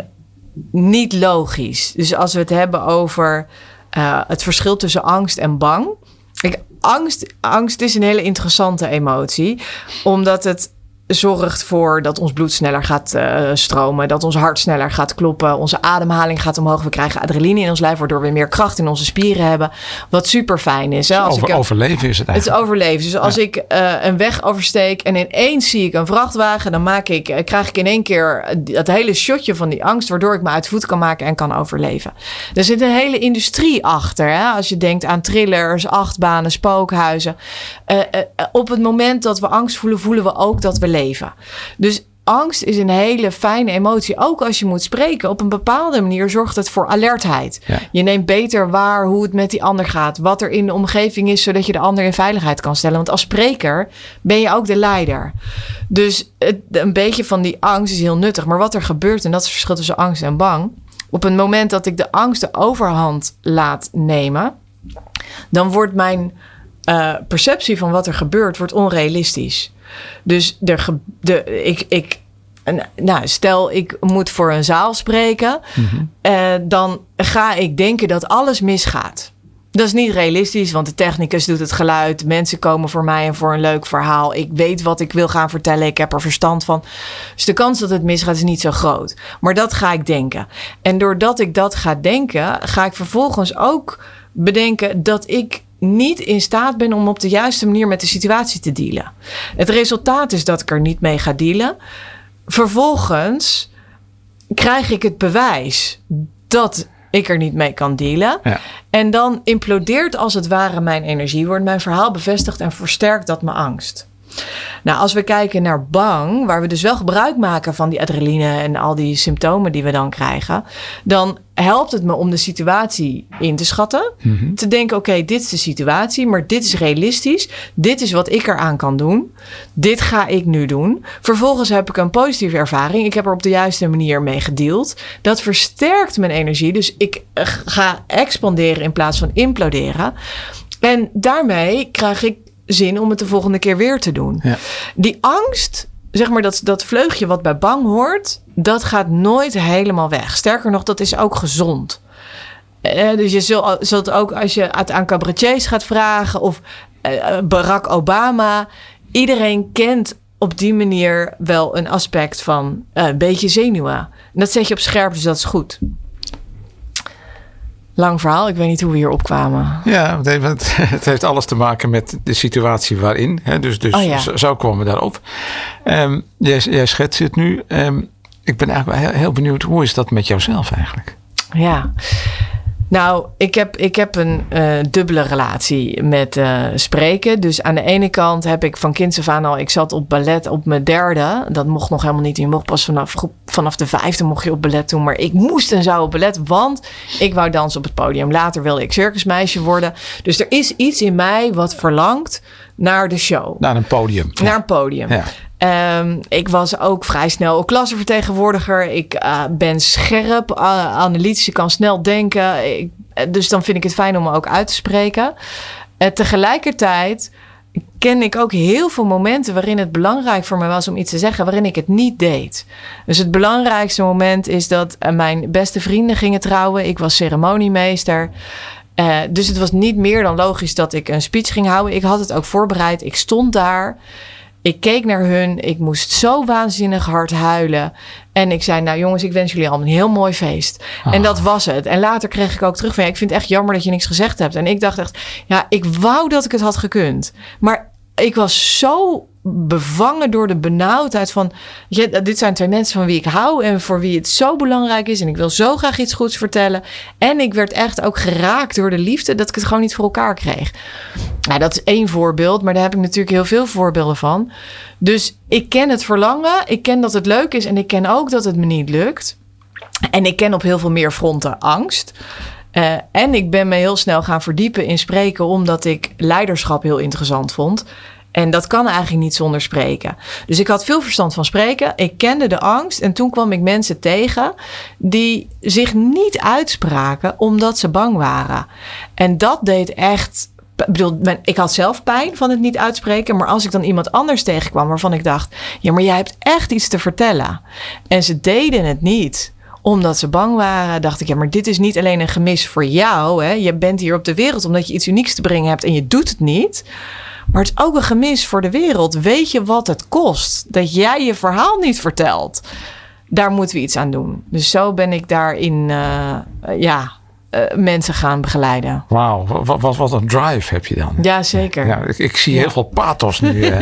niet logisch. Dus als we het hebben over eh, het verschil tussen angst en bang. Kijk, angst, angst is een hele interessante emotie, omdat het zorgt voor dat ons bloed sneller gaat eh, stromen, dat ons hart sneller gaat kloppen, onze ademhaling gaat omhoog, we krijgen adrenaline in ons lijf, waardoor we meer kracht in onze spieren hebben, wat super fijn is. Hè? Als Over, ik, overleven is het het is eigenlijk. overleven. Dus als ik eh, een weg oversteek en ineens zie ik een vrachtwagen, dan maak ik, eh, krijg ik in één keer dat hele shotje van die angst, waardoor ik me uit voet kan maken en kan overleven. Er zit een hele industrie achter. Hè? Als je denkt aan thrillers, achtbanen, spookhuizen. Op het moment dat we angst voelen, voelen we ook dat we leven. Dus angst is een hele fijne emotie. Ook als je moet spreken. Op een bepaalde manier zorgt het voor alertheid. Ja. Je neemt beter waar hoe het met die ander gaat. Wat er in de omgeving is, zodat je de ander in veiligheid kan stellen. Want als spreker ben je ook de leider. Dus het, een beetje van die angst is heel nuttig. Maar wat er gebeurt, en dat is het verschil tussen angst en bang. Op het moment dat ik de angst de overhand laat nemen, dan wordt mijn eh, perceptie van wat er gebeurt wordt onrealistisch. Dus er de, ik, ik, nou, stel ik moet voor een zaal spreken, eh, dan ga ik denken dat alles misgaat. Dat is niet realistisch, want de technicus doet het geluid. Mensen komen voor mij en voor een leuk verhaal. Ik weet wat ik wil gaan vertellen. Ik heb er verstand van. Dus de kans dat het misgaat is niet zo groot. Maar dat ga ik denken. En doordat ik dat ga denken, ga ik vervolgens ook bedenken dat ik niet in staat ben om op de juiste manier met de situatie te dealen. Het resultaat is dat ik er niet mee ga dealen. Vervolgens krijg ik het bewijs dat ik er niet mee kan dealen. Ja. En dan implodeert als het ware mijn energie, wordt mijn verhaal bevestigd en versterkt dat mijn angst. Nou, als we kijken naar bang, waar we dus wel gebruik maken van die adrenaline en al die symptomen die we dan krijgen, dan helpt het me om de situatie in te schatten. Te denken, oké, dit is de situatie, maar dit is realistisch. Dit is wat ik eraan kan doen. Dit ga ik nu doen. Vervolgens heb ik een positieve ervaring. Ik heb er op de juiste manier mee gedeeld. Dat versterkt mijn energie. Dus ik eh, ga expanderen in plaats van imploderen. En daarmee krijg ik zin om het de volgende keer weer te doen. Ja. Die angst, zeg maar dat, dat vleugje wat bij bang hoort, dat gaat nooit helemaal weg. Sterker nog, dat is ook gezond. Eh, dus je zult, zult ook als je het aan cabaretiers gaat vragen of eh, Barack Obama, iedereen kent op die manier wel een aspect van eh, een beetje zenuwen. En dat zet je op scherp, dus dat is goed. Lang verhaal, ik weet niet hoe we hier opkwamen. Ja, het heeft, het heeft alles te maken met de situatie waarin. Hè? Dus, dus Oh ja. zo, zo komen we daarop. Ehm, jij, jij schetst het nu. Ehm, ik ben eigenlijk wel heel, heel benieuwd, hoe is dat met jouzelf eigenlijk? Ja. Nou, ik heb, ik heb een eh, dubbele relatie met eh, spreken. Dus aan de ene kant heb ik van kinds af aan al... Ik zat op ballet op mijn derde. Dat mocht nog helemaal niet. Je mocht pas vanaf, vanaf de vijfde mocht je op ballet doen. Maar ik moest en zou op ballet, want ik wou dansen op het podium. Later wilde ik circusmeisje worden. Dus er is iets in mij wat verlangt naar de show. Naar een podium. Naar een podium. Ja. Ehm, ik was ook vrij snel klassenvertegenwoordiger. Ik uh, ben scherp, uh, analytisch, ik kan snel denken. Ik, dus dan vind ik het fijn om me ook uit te spreken. tegelijkertijd ken ik ook heel veel momenten waarin het belangrijk voor me was om iets te zeggen, waarin ik het niet deed. Dus het belangrijkste moment is dat mijn beste vrienden gingen trouwen. Ik was ceremoniemeester. Dus het was niet meer dan logisch dat ik een speech ging houden. Ik had het ook voorbereid. Ik stond daar. Ik keek naar hun. Ik moest zo waanzinnig hard huilen. En ik zei, nou jongens, ik wens jullie allemaal een heel mooi feest. En ah. dat was het. En later kreeg ik ook terug van, ja, ik vind het echt jammer dat je niks gezegd hebt. En ik dacht echt, ja, ik wou dat ik het had gekund. Maar ik was zo bevangen door de benauwdheid van... Dit zijn twee mensen van wie ik hou en voor wie het zo belangrijk is... en ik wil zo graag iets goeds vertellen. En ik werd echt ook geraakt door de liefde... dat ik het gewoon niet voor elkaar kreeg. Nou, dat is één voorbeeld, maar daar heb ik natuurlijk heel veel voorbeelden van. Dus ik ken het verlangen, ik ken dat het leuk is... en ik ken ook dat het me niet lukt. En ik ken op heel veel meer fronten angst... Uh, en ik ben me heel snel gaan verdiepen in spreken, omdat ik leiderschap heel interessant vond. En dat kan eigenlijk niet zonder spreken. Dus ik had veel verstand van spreken. Ik kende de angst. En toen kwam ik mensen tegen die zich niet uitspraken omdat ze bang waren. En dat deed echt. Ik ik had zelf pijn van het niet uitspreken. Maar als ik dan iemand anders tegenkwam waarvan ik dacht: ja, maar jij hebt echt iets te vertellen. En ze deden het niet omdat ze bang waren, dacht ik, ja, maar dit is niet alleen een gemis voor jou. Hè? Je bent hier op de wereld omdat je iets unieks te brengen hebt en je doet het niet. Maar het is ook een gemis voor de wereld. Weet je wat het kost dat jij je verhaal niet vertelt? Daar moeten we iets aan doen. Dus zo ben ik daarin, uh, ja, uh, mensen gaan begeleiden. Wauw, wat, wat, wat, een drive heb je dan. Ja, zeker. Ja, ik, ik zie heel veel pathos nu.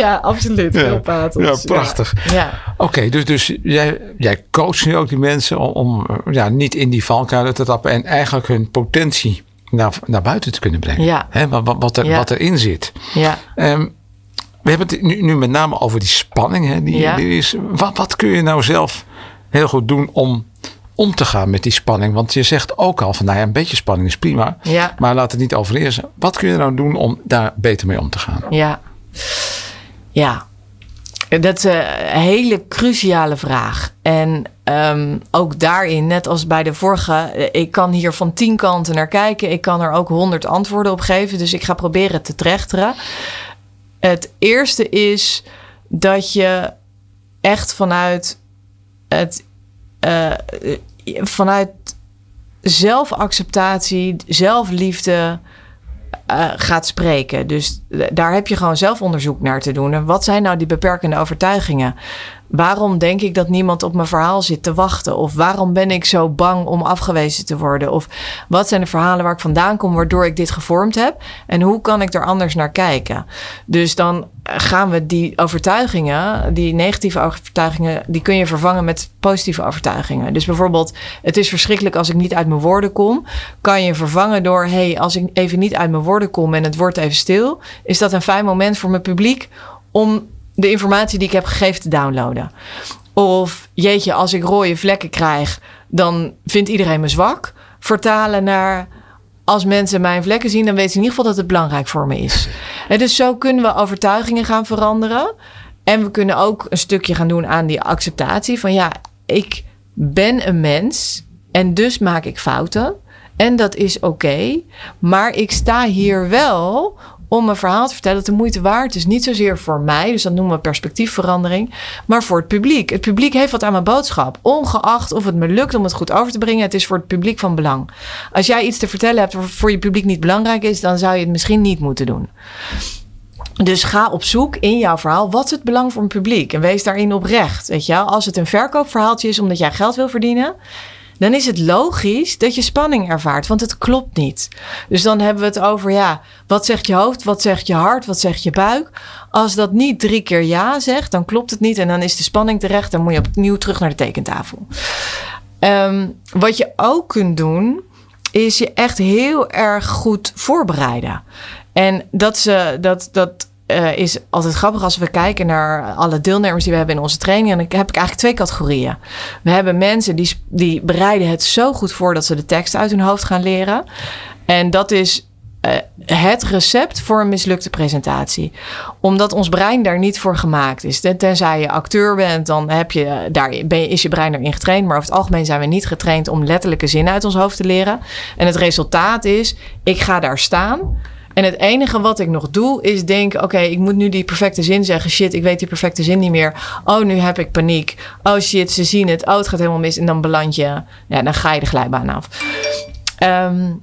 ja, absoluut. Veel pathos. Ja, prachtig. Ja. Oké, dus, dus jij, jij coacht nu ook die mensen om, om ja, niet in die valkuilen te tappen en eigenlijk hun potentie naar, naar buiten te kunnen brengen. Ja. Hè, wat, wat, er, wat erin zit. Ja. Um, we hebben het nu, nu, met name over die spanning. Hè, die, ja. die is, wat, wat kun je nou zelf heel goed doen om om te gaan met die spanning? Want je zegt ook al van nou ja, een beetje spanning is prima. Ja. Maar laat het niet overheersen. Wat kun je nou doen om daar beter mee om te gaan? Ja, ja. Dat is een hele cruciale vraag. En um, ook daarin, net als bij de vorige, ik kan hier van tien kanten naar kijken. Ik kan er ook honderd antwoorden op geven. Dus ik ga proberen te trechteren. Het eerste is dat je echt vanuit het. Uh, vanuit zelfacceptatie, zelfliefde uh, gaat spreken. Dus daar heb je gewoon zelf onderzoek naar te doen. En wat zijn nou die beperkende overtuigingen? Waarom denk ik dat niemand op mijn verhaal zit te wachten? Of waarom ben ik zo bang om afgewezen te worden? Of wat zijn de verhalen waar ik vandaan kom waardoor ik dit gevormd heb? En hoe kan ik er anders naar kijken? Dus dan gaan we die overtuigingen, die negatieve overtuigingen, die kun je vervangen met positieve overtuigingen. Dus bijvoorbeeld, het is verschrikkelijk als ik niet uit mijn woorden kom, kan je vervangen door, hey, als ik even niet uit mijn woorden kom en het wordt even stil, is dat een fijn moment voor mijn publiek om de informatie die ik heb gegeven te downloaden. Of jeetje, als ik rode vlekken krijg, dan vindt iedereen me zwak. Vertalen naar als mensen mijn vlekken zien, dan weten ze in ieder geval dat het belangrijk voor me is. En dus zo kunnen we overtuigingen gaan veranderen. En we kunnen ook een stukje gaan doen aan die acceptatie van ja, ik ben een mens en dus maak ik fouten. En dat is oké. maar ik sta hier wel om een verhaal te vertellen dat de moeite waard is. Niet zozeer voor mij, dus dat noemen we perspectiefverandering, maar voor het publiek. Het publiek heeft wat aan mijn boodschap. Ongeacht of het me lukt om het goed over te brengen, het is voor het publiek van belang. Als jij iets te vertellen hebt wat voor je publiek niet belangrijk is, dan zou je het misschien niet moeten doen. Dus ga op zoek in jouw verhaal. Wat het belang voor een publiek? En wees daarin oprecht. Weet je? Als het een verkoopverhaaltje is omdat jij geld wil verdienen, dan is het logisch dat je spanning ervaart, want het klopt niet. Dus dan hebben we het over, ja, wat zegt je hoofd, wat zegt je hart, wat zegt je buik? Als dat niet drie keer ja zegt, dan klopt het niet en dan is de spanning terecht. Dan moet je opnieuw terug naar de tekentafel. Ehm, wat je ook kunt doen, is je echt heel erg goed voorbereiden. En dat, ze, dat, dat uh, is altijd grappig als we kijken naar alle deelnemers die we hebben in onze training. En dan heb ik eigenlijk twee categorieën. We hebben mensen die, die bereiden het zo goed voor dat ze de tekst uit hun hoofd gaan leren. En dat is uh, het recept voor een mislukte presentatie. Omdat ons brein daar niet voor gemaakt is. Tenzij je acteur bent, dan heb je, daar ben is je brein erin getraind. Maar over het algemeen zijn we niet getraind om letterlijke zinnen uit ons hoofd te leren. En het resultaat is, ik ga daar staan. En het enige wat ik nog doe is denken: oké, ik moet nu die perfecte zin zeggen. Shit, ik weet die perfecte zin niet meer. Oh, nu heb ik paniek. Oh shit, ze zien het. Oh, het gaat helemaal mis. En dan beland je, ja, dan ga je de glijbaan af. Um,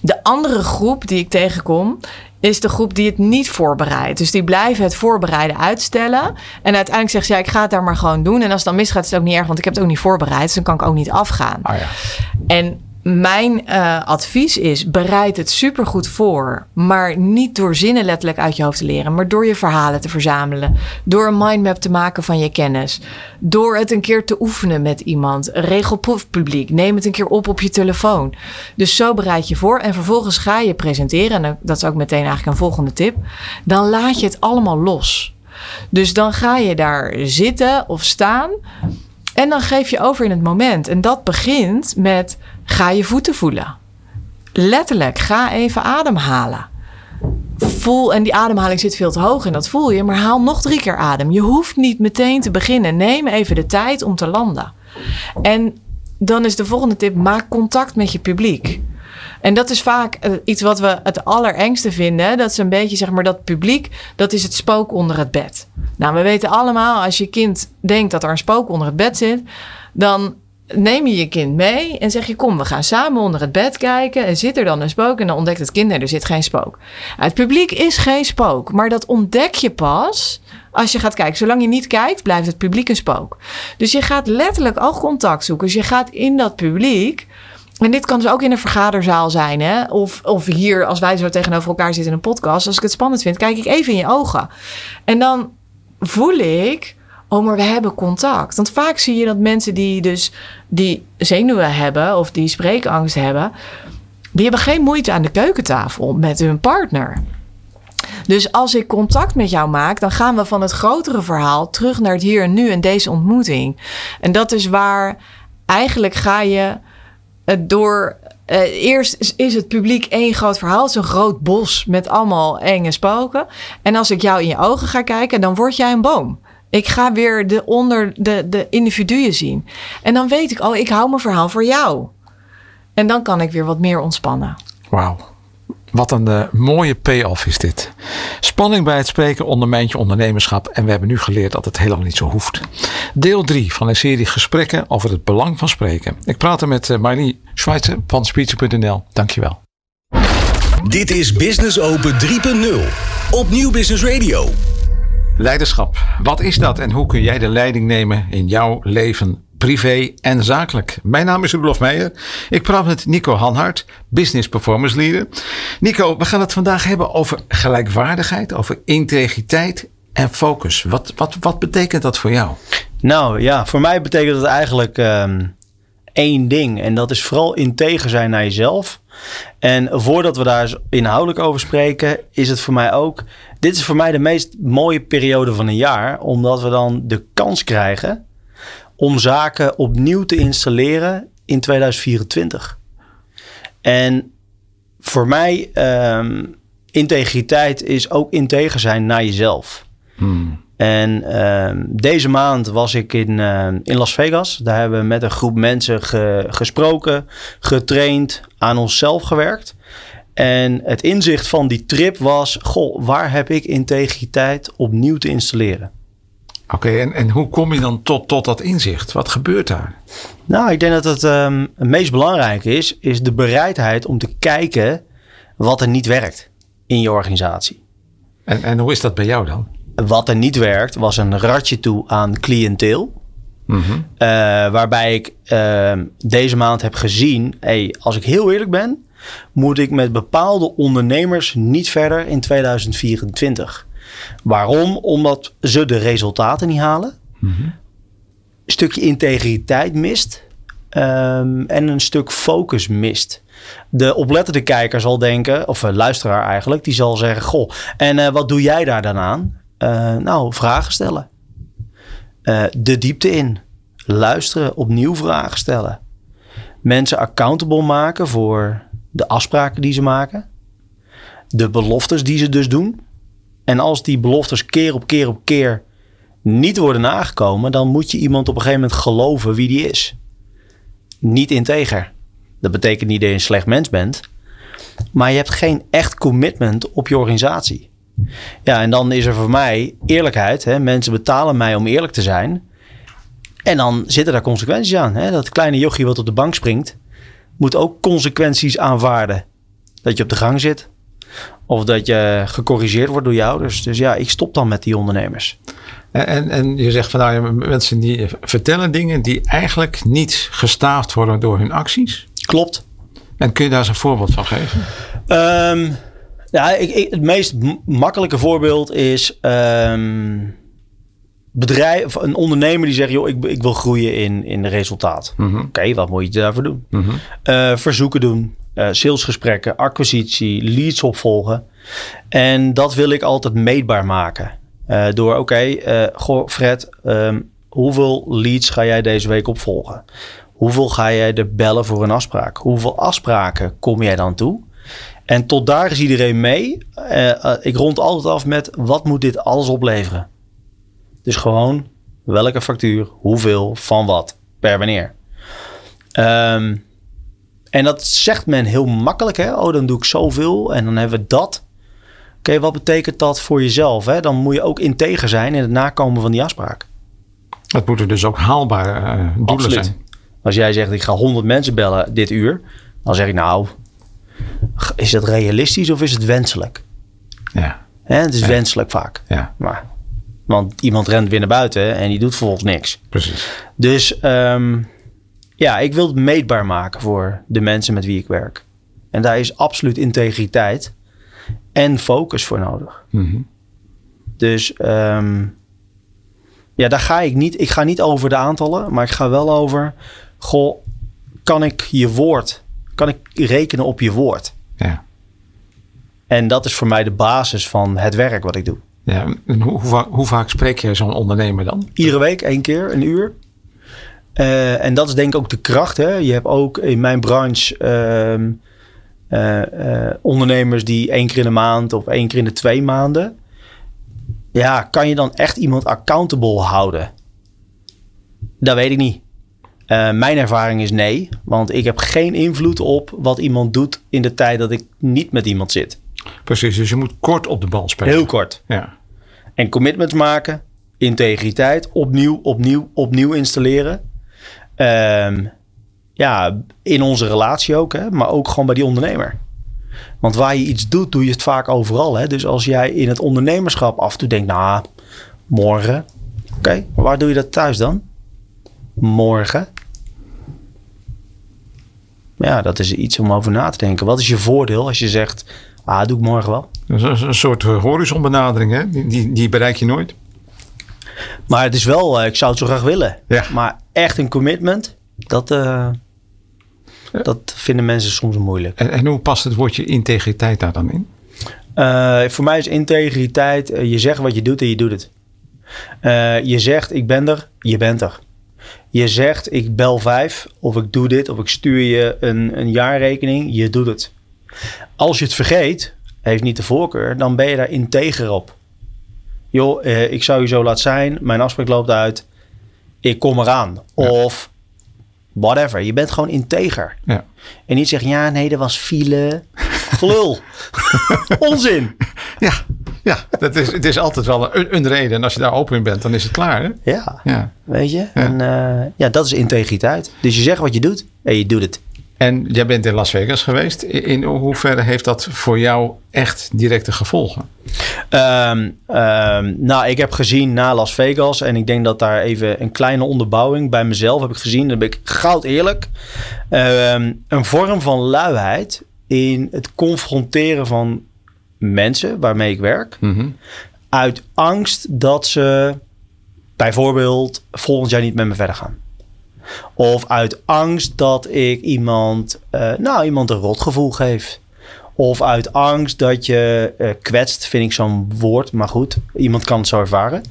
de andere groep die ik tegenkom, is de groep die het niet voorbereidt. Dus die blijven het voorbereiden uitstellen. En uiteindelijk zegt ze, ja, ik ga het daar maar gewoon doen. En als het dan misgaat, is het ook niet erg, want ik heb het ook niet voorbereid. Dus dan kan ik ook niet afgaan. Oh ja. En mijn uh, advies is: bereid het supergoed voor. Maar niet door zinnen letterlijk uit je hoofd te leren, maar door je verhalen te verzamelen. Door een mindmap te maken van je kennis. Door het een keer te oefenen met iemand. Regel proefpubliek. Neem het een keer op op je telefoon. Dus zo bereid je voor. En vervolgens ga je presenteren. En dat is ook meteen eigenlijk een volgende tip. Dan laat je het allemaal los. Dus dan ga je daar zitten of staan. En dan geef je over in het moment. En dat begint met ga je voeten voelen. Letterlijk, ga even ademhalen. Voel, en die ademhaling zit veel te hoog en dat voel je, maar haal nog drie keer adem. Je hoeft niet meteen te beginnen. Neem even de tijd om te landen. En dan is de volgende tip: maak contact met je publiek. En dat is vaak eh, iets wat we het allerengste vinden. Dat is een beetje, zeg maar, dat publiek, dat is het spook onder het bed. Nou, we weten allemaal, als je kind denkt dat er een spook onder het bed zit, dan neem je je kind mee en zeg je: Kom, we gaan samen onder het bed kijken. En zit er dan een spook? En dan ontdekt het kind: Nee, er zit geen spook. Het publiek is geen spook, maar dat ontdek je pas als je gaat kijken. Zolang je niet kijkt, blijft het publiek een spook. Dus je gaat letterlijk oogcontact zoeken. Dus je gaat in dat publiek. En dit kan dus ook in een vergaderzaal zijn, hè? Of, of hier, als wij zo tegenover elkaar zitten in een podcast. Als ik het spannend vind, kijk ik even in je ogen. En dan voel ik oh, maar we hebben contact. Want vaak zie je dat mensen die dus die zenuwen hebben of die spreekangst hebben, die hebben geen moeite aan de keukentafel met hun partner. Dus als ik contact met jou maak, dan gaan we van het grotere verhaal terug naar het hier en nu en deze ontmoeting. En dat is waar eigenlijk ga je door. Uh, eerst is het publiek één groot verhaal. Het is een groot bos met allemaal enge spoken. En als ik jou in je ogen ga kijken, dan word jij een boom. Ik ga weer de onder de, de individuen zien. En dan weet ik, oh, ik hou mijn verhaal voor jou. En dan kan ik weer wat meer ontspannen. Wauw. Wat een uh, mooie payoff is dit. Spanning bij het spreken ondermijnt je ondernemerschap. En we hebben nu geleerd dat het helemaal niet zo hoeft. Deel 3 van een serie gesprekken over het belang van spreken. Ik praat er met uh, Marlie Schweitzer van Speecher.nl. Dankjewel. Dit is Business Open 3.0 op Nieuw Business Radio. Leiderschap. Wat is dat en hoe kun jij de leiding nemen in jouw leven, privé en zakelijk? Mijn naam is Rudolf Meijer. Ik praat met Nico Hanhart, Business Performance Leader. Nico, we gaan het vandaag hebben over gelijkwaardigheid, over integriteit en focus. Wat, wat, wat betekent dat voor jou? Nou ja, voor mij betekent het eigenlijk um, één ding. En dat is vooral integer zijn naar jezelf. En voordat we daar inhoudelijk over spreken, is het voor mij ook dit is voor mij de meest mooie periode van een jaar, omdat we dan de kans krijgen om zaken opnieuw te installeren in 2024. En voor mij, um, integriteit is ook integer zijn naar jezelf. Hmm. En um, deze maand was ik in, uh, in Las Vegas. Daar hebben we met een groep mensen ge gesproken, getraind, aan onszelf gewerkt. En het inzicht van die trip was: goh, waar heb ik integriteit opnieuw te installeren? Oké, en, en hoe kom je dan tot, tot dat inzicht? Wat gebeurt daar? Nou, ik denk dat het, um, het meest belangrijk is, is de bereidheid om te kijken wat er niet werkt in je organisatie. En, en hoe is dat bij jou dan? Wat er niet werkt, was een ratje toe aan cliënteel. Mm -hmm. uh, waarbij ik uh, deze maand heb gezien, hey, als ik heel eerlijk ben, moet ik met bepaalde ondernemers niet verder in 2024. Waarom? Omdat ze de resultaten niet halen. Mm Een stukje integriteit mist. Um, en een stuk focus mist. De oplettende kijker zal denken, of luisteraar eigenlijk, die zal zeggen: Goh, en uh, wat doe jij daar dan aan? Uh, nou, vragen stellen. Uh, de diepte in. Luisteren, opnieuw vragen stellen. Mensen accountable maken voor de afspraken die ze maken. de beloftes die ze dus doen. En als die beloftes keer op keer op keer niet worden nagekomen, dan moet je iemand op een gegeven moment geloven wie die is. Niet integer. Dat betekent niet dat je een slecht mens bent, maar je hebt geen echt commitment op je organisatie. Ja, en dan is er voor mij eerlijkheid. Hè? Mensen betalen mij om eerlijk te zijn. En dan zitten daar consequenties aan. Hè? Dat kleine jochie wat op de bank springt, moet ook consequenties aanvaarden. Dat je op de gang zit. Of dat je gecorrigeerd wordt door je ouders. Dus ja, ik stop dan met die ondernemers. En, en je zegt van nou, mensen die vertellen dingen die eigenlijk niet gestaafd worden door hun acties. Klopt. En kun je daar eens een voorbeeld van geven? Um, ja, ik, ik, het meest makkelijke voorbeeld is um, bedrijf, een ondernemer die zegt: joh, ik, ik wil groeien in, in resultaat. Mhm. Oké, wat moet je daarvoor doen? Mhm. Uh, verzoeken doen, uh, salesgesprekken, acquisitie, leads opvolgen. En dat wil ik altijd meetbaar maken. Uh, door, oké, okay, goh, Fred, um, hoeveel leads ga jij deze week opvolgen? Hoeveel ga jij er bellen voor een afspraak? Hoeveel afspraken kom jij dan toe? En tot daar is iedereen mee. Ik rond altijd af met wat moet dit alles opleveren? Dus gewoon welke factuur, hoeveel, van wat, per wanneer. Um, en dat zegt men heel makkelijk. Hè? Oh, dan doe ik zoveel en dan hebben we dat. Oké, okay, wat betekent dat voor jezelf? Hè? Dan moet je ook integer zijn in het nakomen van die afspraak. Het moeten dus ook haalbare uh, doelen Absoluut. zijn. Als jij zegt, ik ga 100 mensen bellen dit uur. Dan zeg ik, nou, is het realistisch of is het wenselijk? Ja. Het is Ja. wenselijk vaak. Ja, Maar, want iemand rent weer naar buiten en die doet vervolgens niks. precies. Dus ehm, ja, ik wil het meetbaar maken voor de mensen met wie ik werk. En daar is absoluut integriteit en focus voor nodig. Mhm. Dus ehm, ja, daar ga ik niet. Ik ga niet over de aantallen, maar ik ga wel over. Goh, kan ik je woord, kan ik rekenen op je woord? Ja. En dat is voor mij de basis van het werk wat ik doe. Ja. En hoe, hoe, va- hoe vaak spreek je zo'n ondernemer dan? Iedere week één keer, een uur. Eh, en dat is denk ik ook de kracht. Hè? Je hebt ook in mijn branche ehm, eh, eh, ondernemers die één keer in de maand of één keer in de twee maanden. Ja, kan je dan echt iemand accountable houden? Dat weet ik niet. Mijn ervaring is nee, want ik heb geen invloed op wat iemand doet in de tijd dat ik niet met iemand zit. Precies, dus je moet kort op de bal spelen. Heel kort. Ja. En commitments maken, integriteit, opnieuw, opnieuw, opnieuw installeren. Ehm, ja, in onze relatie ook, hè, maar ook gewoon bij die ondernemer. Want waar je iets doet, doe je het vaak overal. Hè? Dus als jij in het ondernemerschap af en toe denkt, nou, morgen. Oké, maar waar doe je dat thuis dan? Morgen. Ja, dat is iets om over na te denken. Wat is je voordeel als je zegt, ah, doe ik morgen wel? Dat is een- soort horizonbenadering, hè? Die, die, die bereik je nooit. Maar het is wel, eh, ik zou het zo graag willen. Ja. Maar echt een commitment, dat, eh, dat vinden mensen soms moeilijk. En, en hoe past het woordje integriteit daar dan in? Eh, voor mij is integriteit, je zegt wat je doet en je doet het. Je zegt ik ben er, je bent er. Je zegt ik bel vijf of ik doe dit of ik stuur je een, een jaarrekening, je doet het. Als je het vergeet, heeft niet de voorkeur, dan ben je daar integer op. Joh, eh, ik zou je zo laten zijn, mijn afspraak loopt uit, ik kom eraan. Of whatever, je bent gewoon integer. Ja. En niet zeggen, ja nee, er was file. Gelul. Onzin. Ja, ja dat is, het is altijd wel een, een reden. En als je daar open in bent, dan is het klaar, hè? Ja, Ja. weet je. En eh, ja, dat is integriteit. Dus je zegt wat je doet en je doet het. En jij bent in Las Vegas geweest. In, hoeverre heeft dat voor jou echt directe gevolgen? Ehm, ehm, nou, ik heb gezien na Las Vegas en ik denk dat daar even een kleine onderbouwing bij mezelf heb ik gezien. Dan ben ik goud eerlijk. Ehm, een vorm van luiheid in het confronteren van mensen waarmee ik werk. Uit angst dat ze bijvoorbeeld volgend jaar niet met me verder gaan. Of uit angst dat ik iemand, eh, nou, iemand een rotgevoel geef. Of uit angst dat je eh, kwetst, vind ik zo'n woord. Maar goed, iemand kan het zo ervaren.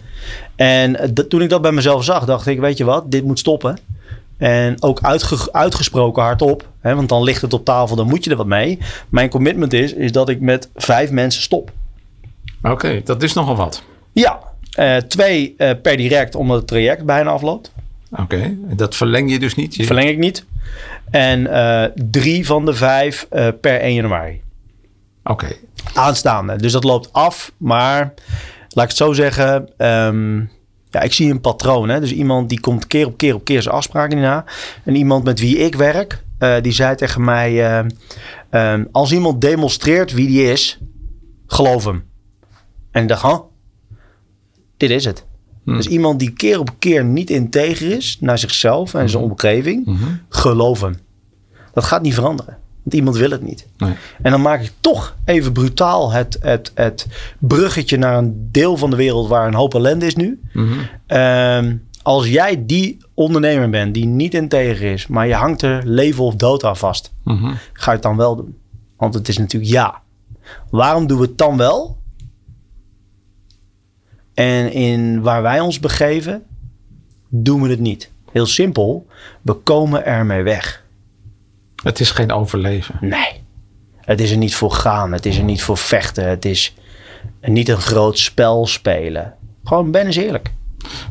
En eh, dat- toen ik dat bij mezelf zag, dacht ik, weet je wat, dit moet stoppen. En ook uitge- uitgesproken hardop. Hè, want dan ligt het op tafel, dan moet je er wat mee. Mijn commitment is, is dat ik met vijf mensen stop. Oké, dat is nogal wat. Ja, twee per direct omdat het traject bijna afloopt. Oké, dat verleng je dus niet? Je- Verleng ik niet. En eh, drie van de vijf eh, per 1 januari. Oké, Aanstaande. Dus dat loopt af. Maar laat ik het zo zeggen. ehm, ja, ik zie een patroon. Hè? Dus iemand die komt keer op keer op keer zijn afspraken niet na. En iemand met wie ik werk, eh, die zei tegen mij: eh, ehm, Als iemand demonstreert wie die is, geloof hem. En ik dacht: huh? Dit is het. Dus iemand die keer op keer niet integer is naar zichzelf en zijn omgeving, geloof hem. Dat gaat niet veranderen. Want iemand wil het niet. nee. En dan maak ik toch even brutaal het, het, het bruggetje naar een deel van de wereld waar een hoop ellende is nu. Ehm, als jij die ondernemer bent die niet integer is, maar je hangt er leven of dood aan vast, ga je het dan wel doen? Want het is natuurlijk ja. Waarom doen we het dan wel? En in waar wij ons begeven, doen we het niet. Heel simpel, we komen ermee weg. Het is geen overleven. Nee. Het is er niet voor gaan. Het is er niet voor vechten. Het is niet een groot spel spelen. Gewoon ben eens eerlijk.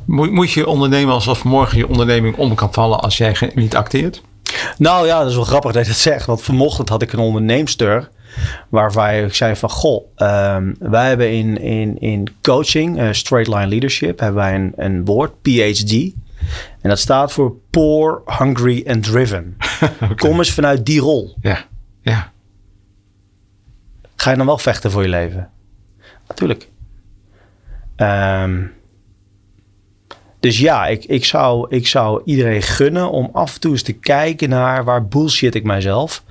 Moet, moet je ondernemen alsof morgen je onderneming om kan vallen als jij niet acteert? Nou ja, dat is wel grappig dat je dat zegt. Want vanochtend had ik een onderneemster. Waarvan ik zei van, goh, ehm, wij hebben in, in, in coaching, eh, straight line leadership, hebben wij een, een woord, PhD. En dat staat voor poor, hungry and driven. Kom eens vanuit die rol. Ja, ja. Ga je dan wel vechten voor je leven? Natuurlijk. Ehm, dus ja, ik, ik, zou, ik zou iedereen gunnen om af en toe eens te kijken naar waar bullshit ik mijzelf.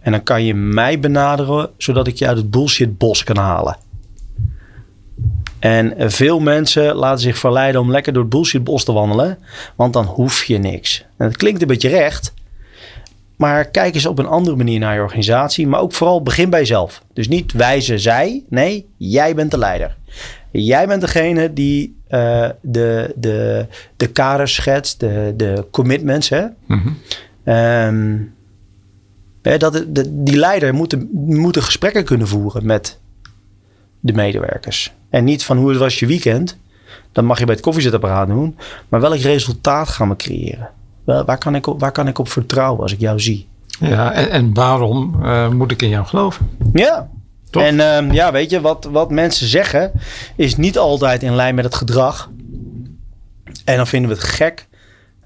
En dan kan je mij benaderen, zodat ik je uit het bullshit bos kan halen. En eh, veel mensen laten zich verleiden om lekker door het bullshit bos te wandelen. Want dan hoef je niks. En dat klinkt een beetje recht. Maar kijk eens op een andere manier naar je organisatie. Maar ook vooral begin bij jezelf. Dus niet wijzen zij. Nee, jij bent de leider. Jij bent degene die eh, de, de, de kaders schetst. De, de commitments. Hè? Mhm. Ehm, hè, dat, de, die leider moet, moet gesprekken kunnen voeren met de medewerkers. En niet van hoe was je weekend. Dat mag je bij het koffiezetapparaat doen. Maar welk resultaat gaan we creëren? Wel, Waar kan, ik op, waar kan ik op vertrouwen als ik jou zie? ja en, en waarom eh, moet ik in jou geloven? Ja. En ehm, ja, weet je, wat, wat mensen zeggen is niet altijd in lijn met het gedrag. En dan vinden we het gek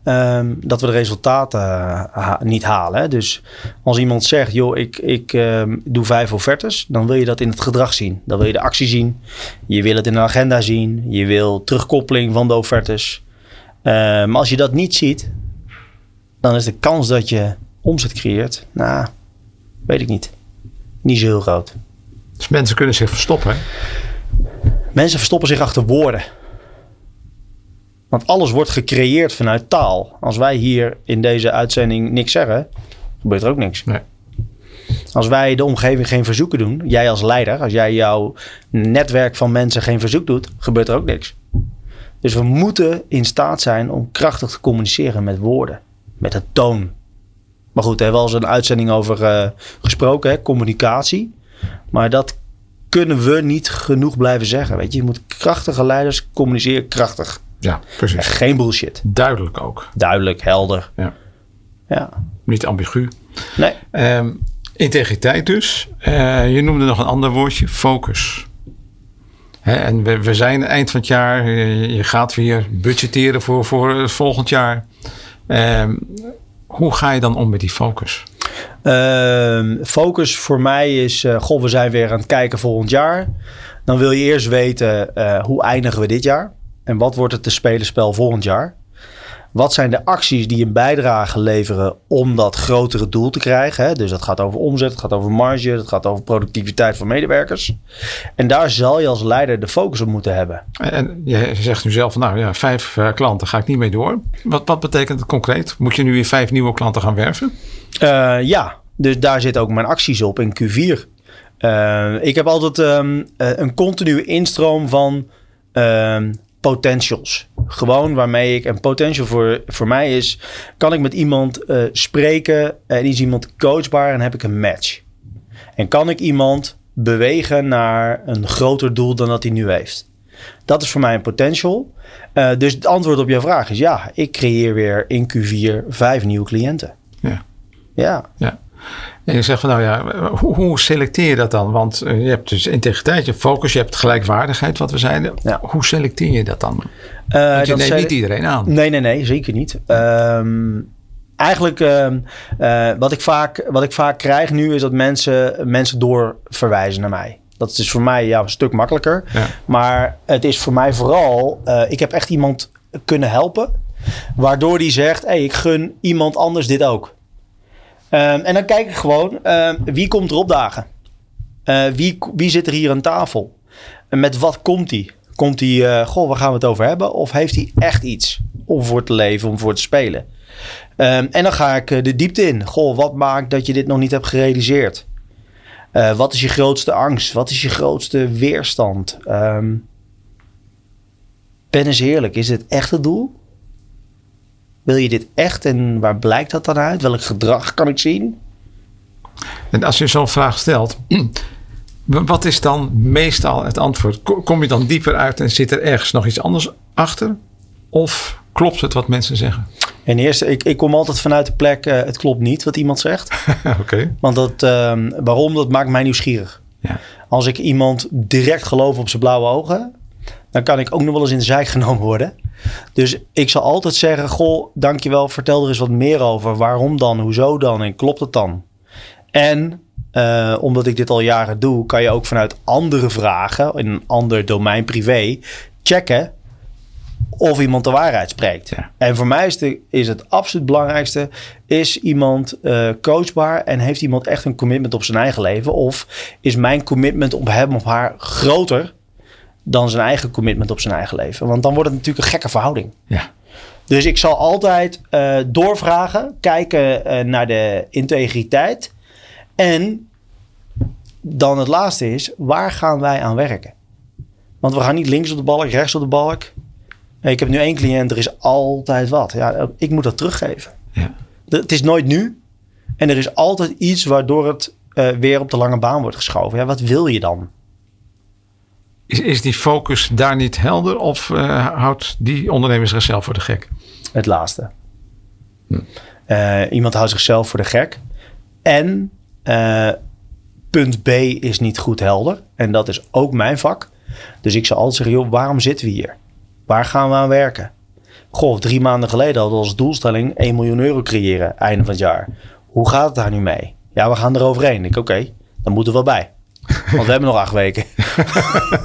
ehm, dat we de resultaten eh, niet halen. Dus als iemand zegt, joh, ik, ik ehm, doe vijf offertes, dan wil je dat in het gedrag zien. Dan wil je de actie zien. Je wil het in de agenda zien. Je wil terugkoppeling van de offertes. Maar als je dat niet ziet, dan is de kans dat je omzet creëert, nou, weet ik niet. Niet zo heel groot. Dus mensen kunnen zich verstoppen. hè? Mensen verstoppen zich achter woorden. Want alles wordt gecreëerd vanuit taal. Als wij hier in deze uitzending niks zeggen, gebeurt er ook niks. Nee. Als wij de omgeving geen verzoeken doen, jij als leider, als jij jouw netwerk van mensen geen verzoek doet, gebeurt er ook niks. Dus we moeten in staat zijn om krachtig te communiceren met woorden, met het toon. Maar goed, daar hebben we al eens een uitzending over eh, gesproken, hè, communicatie. Maar dat kunnen we niet genoeg blijven zeggen. Weet je, je moet krachtige leiders communiceren krachtig. Ja, precies. Geen bullshit. Duidelijk ook. Duidelijk, helder. Ja. Ja. Niet ambigu. Nee. Ehm, integriteit dus. Eh, je noemde nog een ander woordje, focus. Hè, en we, we zijn eind van het jaar. Je, je gaat weer budgetteren voor, voor het volgend jaar. Ehm, hoe ga je dan om met die focus? Ehm, focus voor mij is, eh, goh, we zijn weer aan het kijken volgend jaar. Dan wil je eerst weten, eh, hoe eindigen we dit jaar? En wat wordt het te spelen spel volgend jaar? Wat zijn de acties die een bijdrage leveren om dat grotere doel te krijgen? Hè? Dus dat gaat over omzet, het gaat over marge, het gaat over productiviteit van medewerkers. En daar zal je als leider de focus op moeten hebben. En je zegt nu zelf, nou ja, vijf eh, klanten ga ik niet mee door. Wat, wat betekent het concreet? Moet je nu weer vijf nieuwe klanten gaan werven? Eh, ja, dus daar zitten ook mijn acties op in Q4. Eh, ik heb altijd ehm, eh, een continue instroom van ehm, potentials. Gewoon waarmee ik, en potential voor, voor mij is, kan ik met iemand spreken en is iemand coachbaar en heb ik een match. En kan ik iemand bewegen naar een groter doel dan dat hij nu heeft. Dat is voor mij een potential. Dus het antwoord op jouw vraag is ja, ik creëer weer in Q4 vijf nieuwe cliënten. Ja. Ja. ja. En je zegt van nou ja, hoe, hoe selecteer je dat dan? Want uh, je hebt dus integriteit, je focus, je hebt gelijkwaardigheid, wat we zeiden. Ja. Hoe selecteer je dat dan? Uh, Want je dat neemt niet iedereen aan. Nee, nee, nee, zeker niet. Ehm, eigenlijk, ehm, eh, wat, ik vaak, wat ik vaak krijg nu, is dat mensen, mensen doorverwijzen naar mij. Dat is voor mij ja, een stuk makkelijker. Ja. Maar het is voor mij vooral, eh, ik heb echt iemand kunnen helpen. Waardoor die zegt, hey, ik gun iemand anders dit ook. Ehm, en dan kijk ik gewoon, ehm, wie komt er opdagen? Eh, wie, wie zit er hier aan tafel? En met wat komt hij? Komt hij, eh, goh, waar gaan we het over hebben? Of heeft hij echt iets om voor te leven, om voor te spelen? Ehm, en dan ga ik eh, de diepte in. Goh, wat maakt dat je dit nog niet hebt gerealiseerd? Wat is je grootste angst? Wat is je grootste weerstand? Ben eens heerlijk, is dit echt het doel? Wil je dit echt en waar blijkt dat dan uit? Welk gedrag kan ik zien? En als je zo'n vraag stelt, wat is dan meestal het antwoord? Ko- Kom je dan dieper uit en zit er ergens nog iets anders achter? Of klopt het wat mensen zeggen? En eerst, ik, ik kom altijd vanuit de plek, eh, het klopt niet wat iemand zegt. Oké. Want dat, ehm, waarom? Dat maakt mij nieuwsgierig. Ja. Als ik iemand direct geloof op zijn blauwe ogen, dan kan ik ook nog wel eens in de zijk genomen worden. Dus ik zal altijd zeggen: Goh, dankjewel, vertel er eens wat meer over. Waarom dan? Hoezo dan? En klopt het dan? En eh, omdat ik dit al jaren doe, kan je ook vanuit andere vragen, in een ander domein privé, checken of iemand de waarheid spreekt. Ja. En voor mij is, de, is het absoluut belangrijkste, is iemand eh, coachbaar en heeft iemand echt een commitment op zijn eigen leven? Of is mijn commitment op hem of haar groter dan zijn eigen commitment op zijn eigen leven? Want dan wordt het natuurlijk een gekke verhouding. Ja. Dus ik zal altijd eh, doorvragen, kijken eh, naar de integriteit. En dan het laatste is, waar gaan wij aan werken? Want we gaan niet links op de balk, rechts op de balk. Nee, Ik heb nu één cliënt, er is altijd wat. Ja, ik moet dat teruggeven. Ja. De- Het is nooit nu. En er is altijd iets waardoor het eh, weer op de lange baan wordt geschoven. Ja, wat wil je dan? Is, is die focus daar niet helder of eh, houdt die ondernemer zichzelf voor de gek? Het laatste. Eh, iemand houdt zichzelf voor de gek. En eh, punt B is niet goed helder. En dat is ook mijn vak. Dus ik zou altijd zeggen, joh, waarom zitten we hier? Waar gaan we aan werken? Goh, drie maanden geleden hadden we als doelstelling 1 miljoen euro creëren, einde van het jaar. Hoe gaat het daar nu mee? Ja, we gaan er overheen. Ik, oké, dan moeten we wel bij. Want we hebben nog acht weken.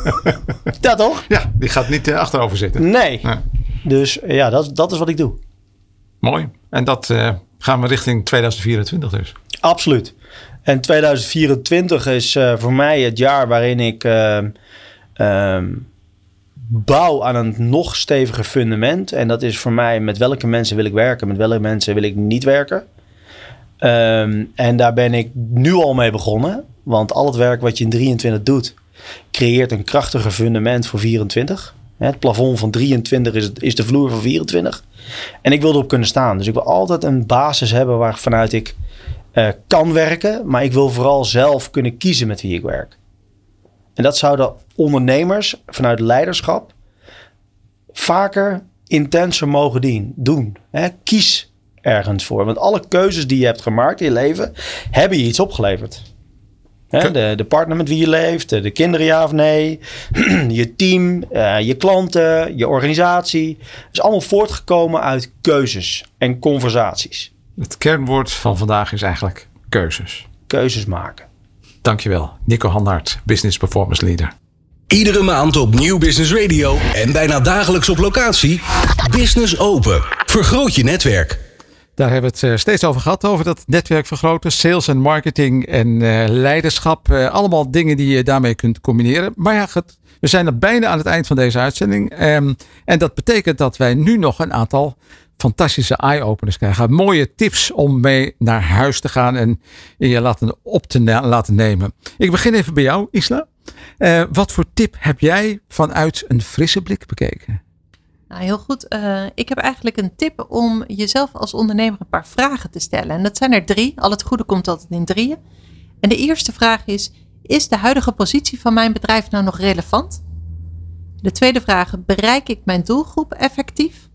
ja, toch? Ja, die gaat niet eh, achterover zitten. Nee. Nee. Dus ja, dat, dat is wat ik doe. Mooi. En dat eh, gaan we richting 2024 dus. Absoluut. En 2024 is eh, voor mij het jaar waarin ik ehm, bouw aan een nog steviger fundament. En dat is voor mij met welke mensen wil ik werken, met welke mensen wil ik niet werken. Ehm, en daar ben ik nu al mee begonnen. Want al het werk wat je in 23 doet, creëert een krachtiger fundament voor 24. Hè, Het plafond van 23 is, de vloer van 24. En ik wil erop kunnen staan. Dus ik wil altijd een basis hebben waar vanuit ik eh, kan werken. Maar ik wil vooral zelf kunnen kiezen met wie ik werk. En dat zouden ondernemers vanuit leiderschap vaker intenser mogen doen. Hè? Kies ergens voor. Want alle keuzes die je hebt gemaakt in je leven, hebben je iets opgeleverd. Hè? De, de partner met wie je leeft, de kinderen ja of nee, je team, eh, je klanten, je organisatie. Het is allemaal voortgekomen uit keuzes en conversaties. Het kernwoord van vandaag is eigenlijk keuzes. Keuzes maken. Dankjewel, Nico Handhart, Business Performance Leader. Iedere maand op Nieuw Business Radio en bijna dagelijks op locatie. Business Open. Vergroot je netwerk. Daar hebben we het eh, steeds over gehad, over dat netwerk vergroten, sales en marketing en eh, leiderschap. Eh, allemaal dingen die je daarmee kunt combineren. Maar ja, we zijn er bijna aan het eind van deze uitzending. Ehm, en dat betekent dat wij nu nog een aantal fantastische eye-openers krijgen. Mooie tips om mee naar huis te gaan en je laten, op te laten nemen. Ik begin even bij jou, Isla. Wat voor tip heb jij vanuit een frisse blik bekeken? Nou, heel goed. Uh, ik heb eigenlijk een tip om jezelf als ondernemer een paar vragen te stellen. En dat zijn er drie. Al het goede komt altijd in drieën. En de eerste vraag is: Is de huidige positie van mijn bedrijf nou nog relevant? De tweede vraag: Bereik ik mijn doelgroep effectief?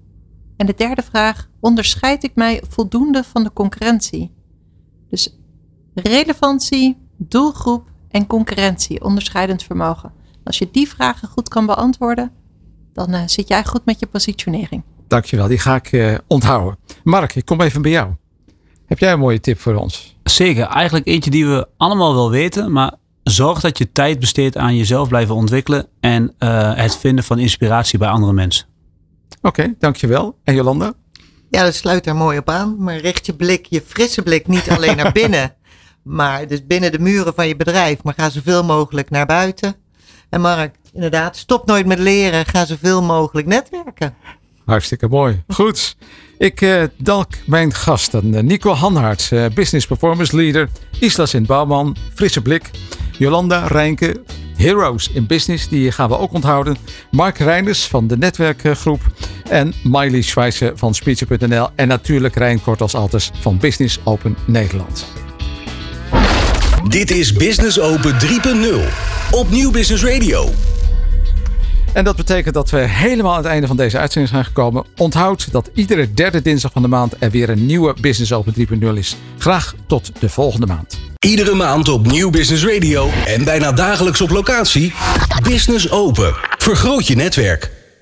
En de derde vraag: Onderscheid ik mij voldoende van de concurrentie? Dus relevantie, doelgroep en concurrentie, onderscheidend vermogen. Als je die vragen goed kan beantwoorden, dan uh, zit jij goed met je positionering. Dankjewel, die ga ik uh, onthouden. Mark, ik kom even bij jou. Heb jij een mooie tip voor ons? Zeker, eigenlijk eentje die we allemaal wel weten, maar zorg dat je tijd besteedt aan jezelf blijven ontwikkelen en uh, het vinden van inspiratie bij andere mensen. Oké, okay, dankjewel. En Jolanda? Ja, dat sluit daar mooi op aan. Maar richt je blik, je frisse blik niet alleen naar binnen, maar dus binnen de muren van je bedrijf. Maar ga zoveel mogelijk naar buiten. En Mark, inderdaad, stop nooit met leren. Ga zoveel mogelijk netwerken. Hartstikke mooi. Goed. Ik uh, dank mijn gasten. Eh, Nico Hanhart, uh, Business Performance Leader. Isla Sint-Bouwman, Frisse Blik. Jolanda Rijnke, Heroes in Business, die gaan we ook onthouden. Mark Reinders van de netwerkgroep. En Miley Schweitzer van Speecher.nl. En natuurlijk Rijn Kort als altijd van Business Open Nederland. Dit is Business Open 3.0 op Nieuw Business Radio. En dat betekent dat we helemaal aan het einde van deze uitzending zijn gekomen. Onthoud dat iedere derde dinsdag van de maand er weer een nieuwe Business Open 3.0 is. Graag tot de volgende maand. Iedere maand op Nieuw Business Radio en bijna dagelijks op locatie. Business Open. Vergroot je netwerk.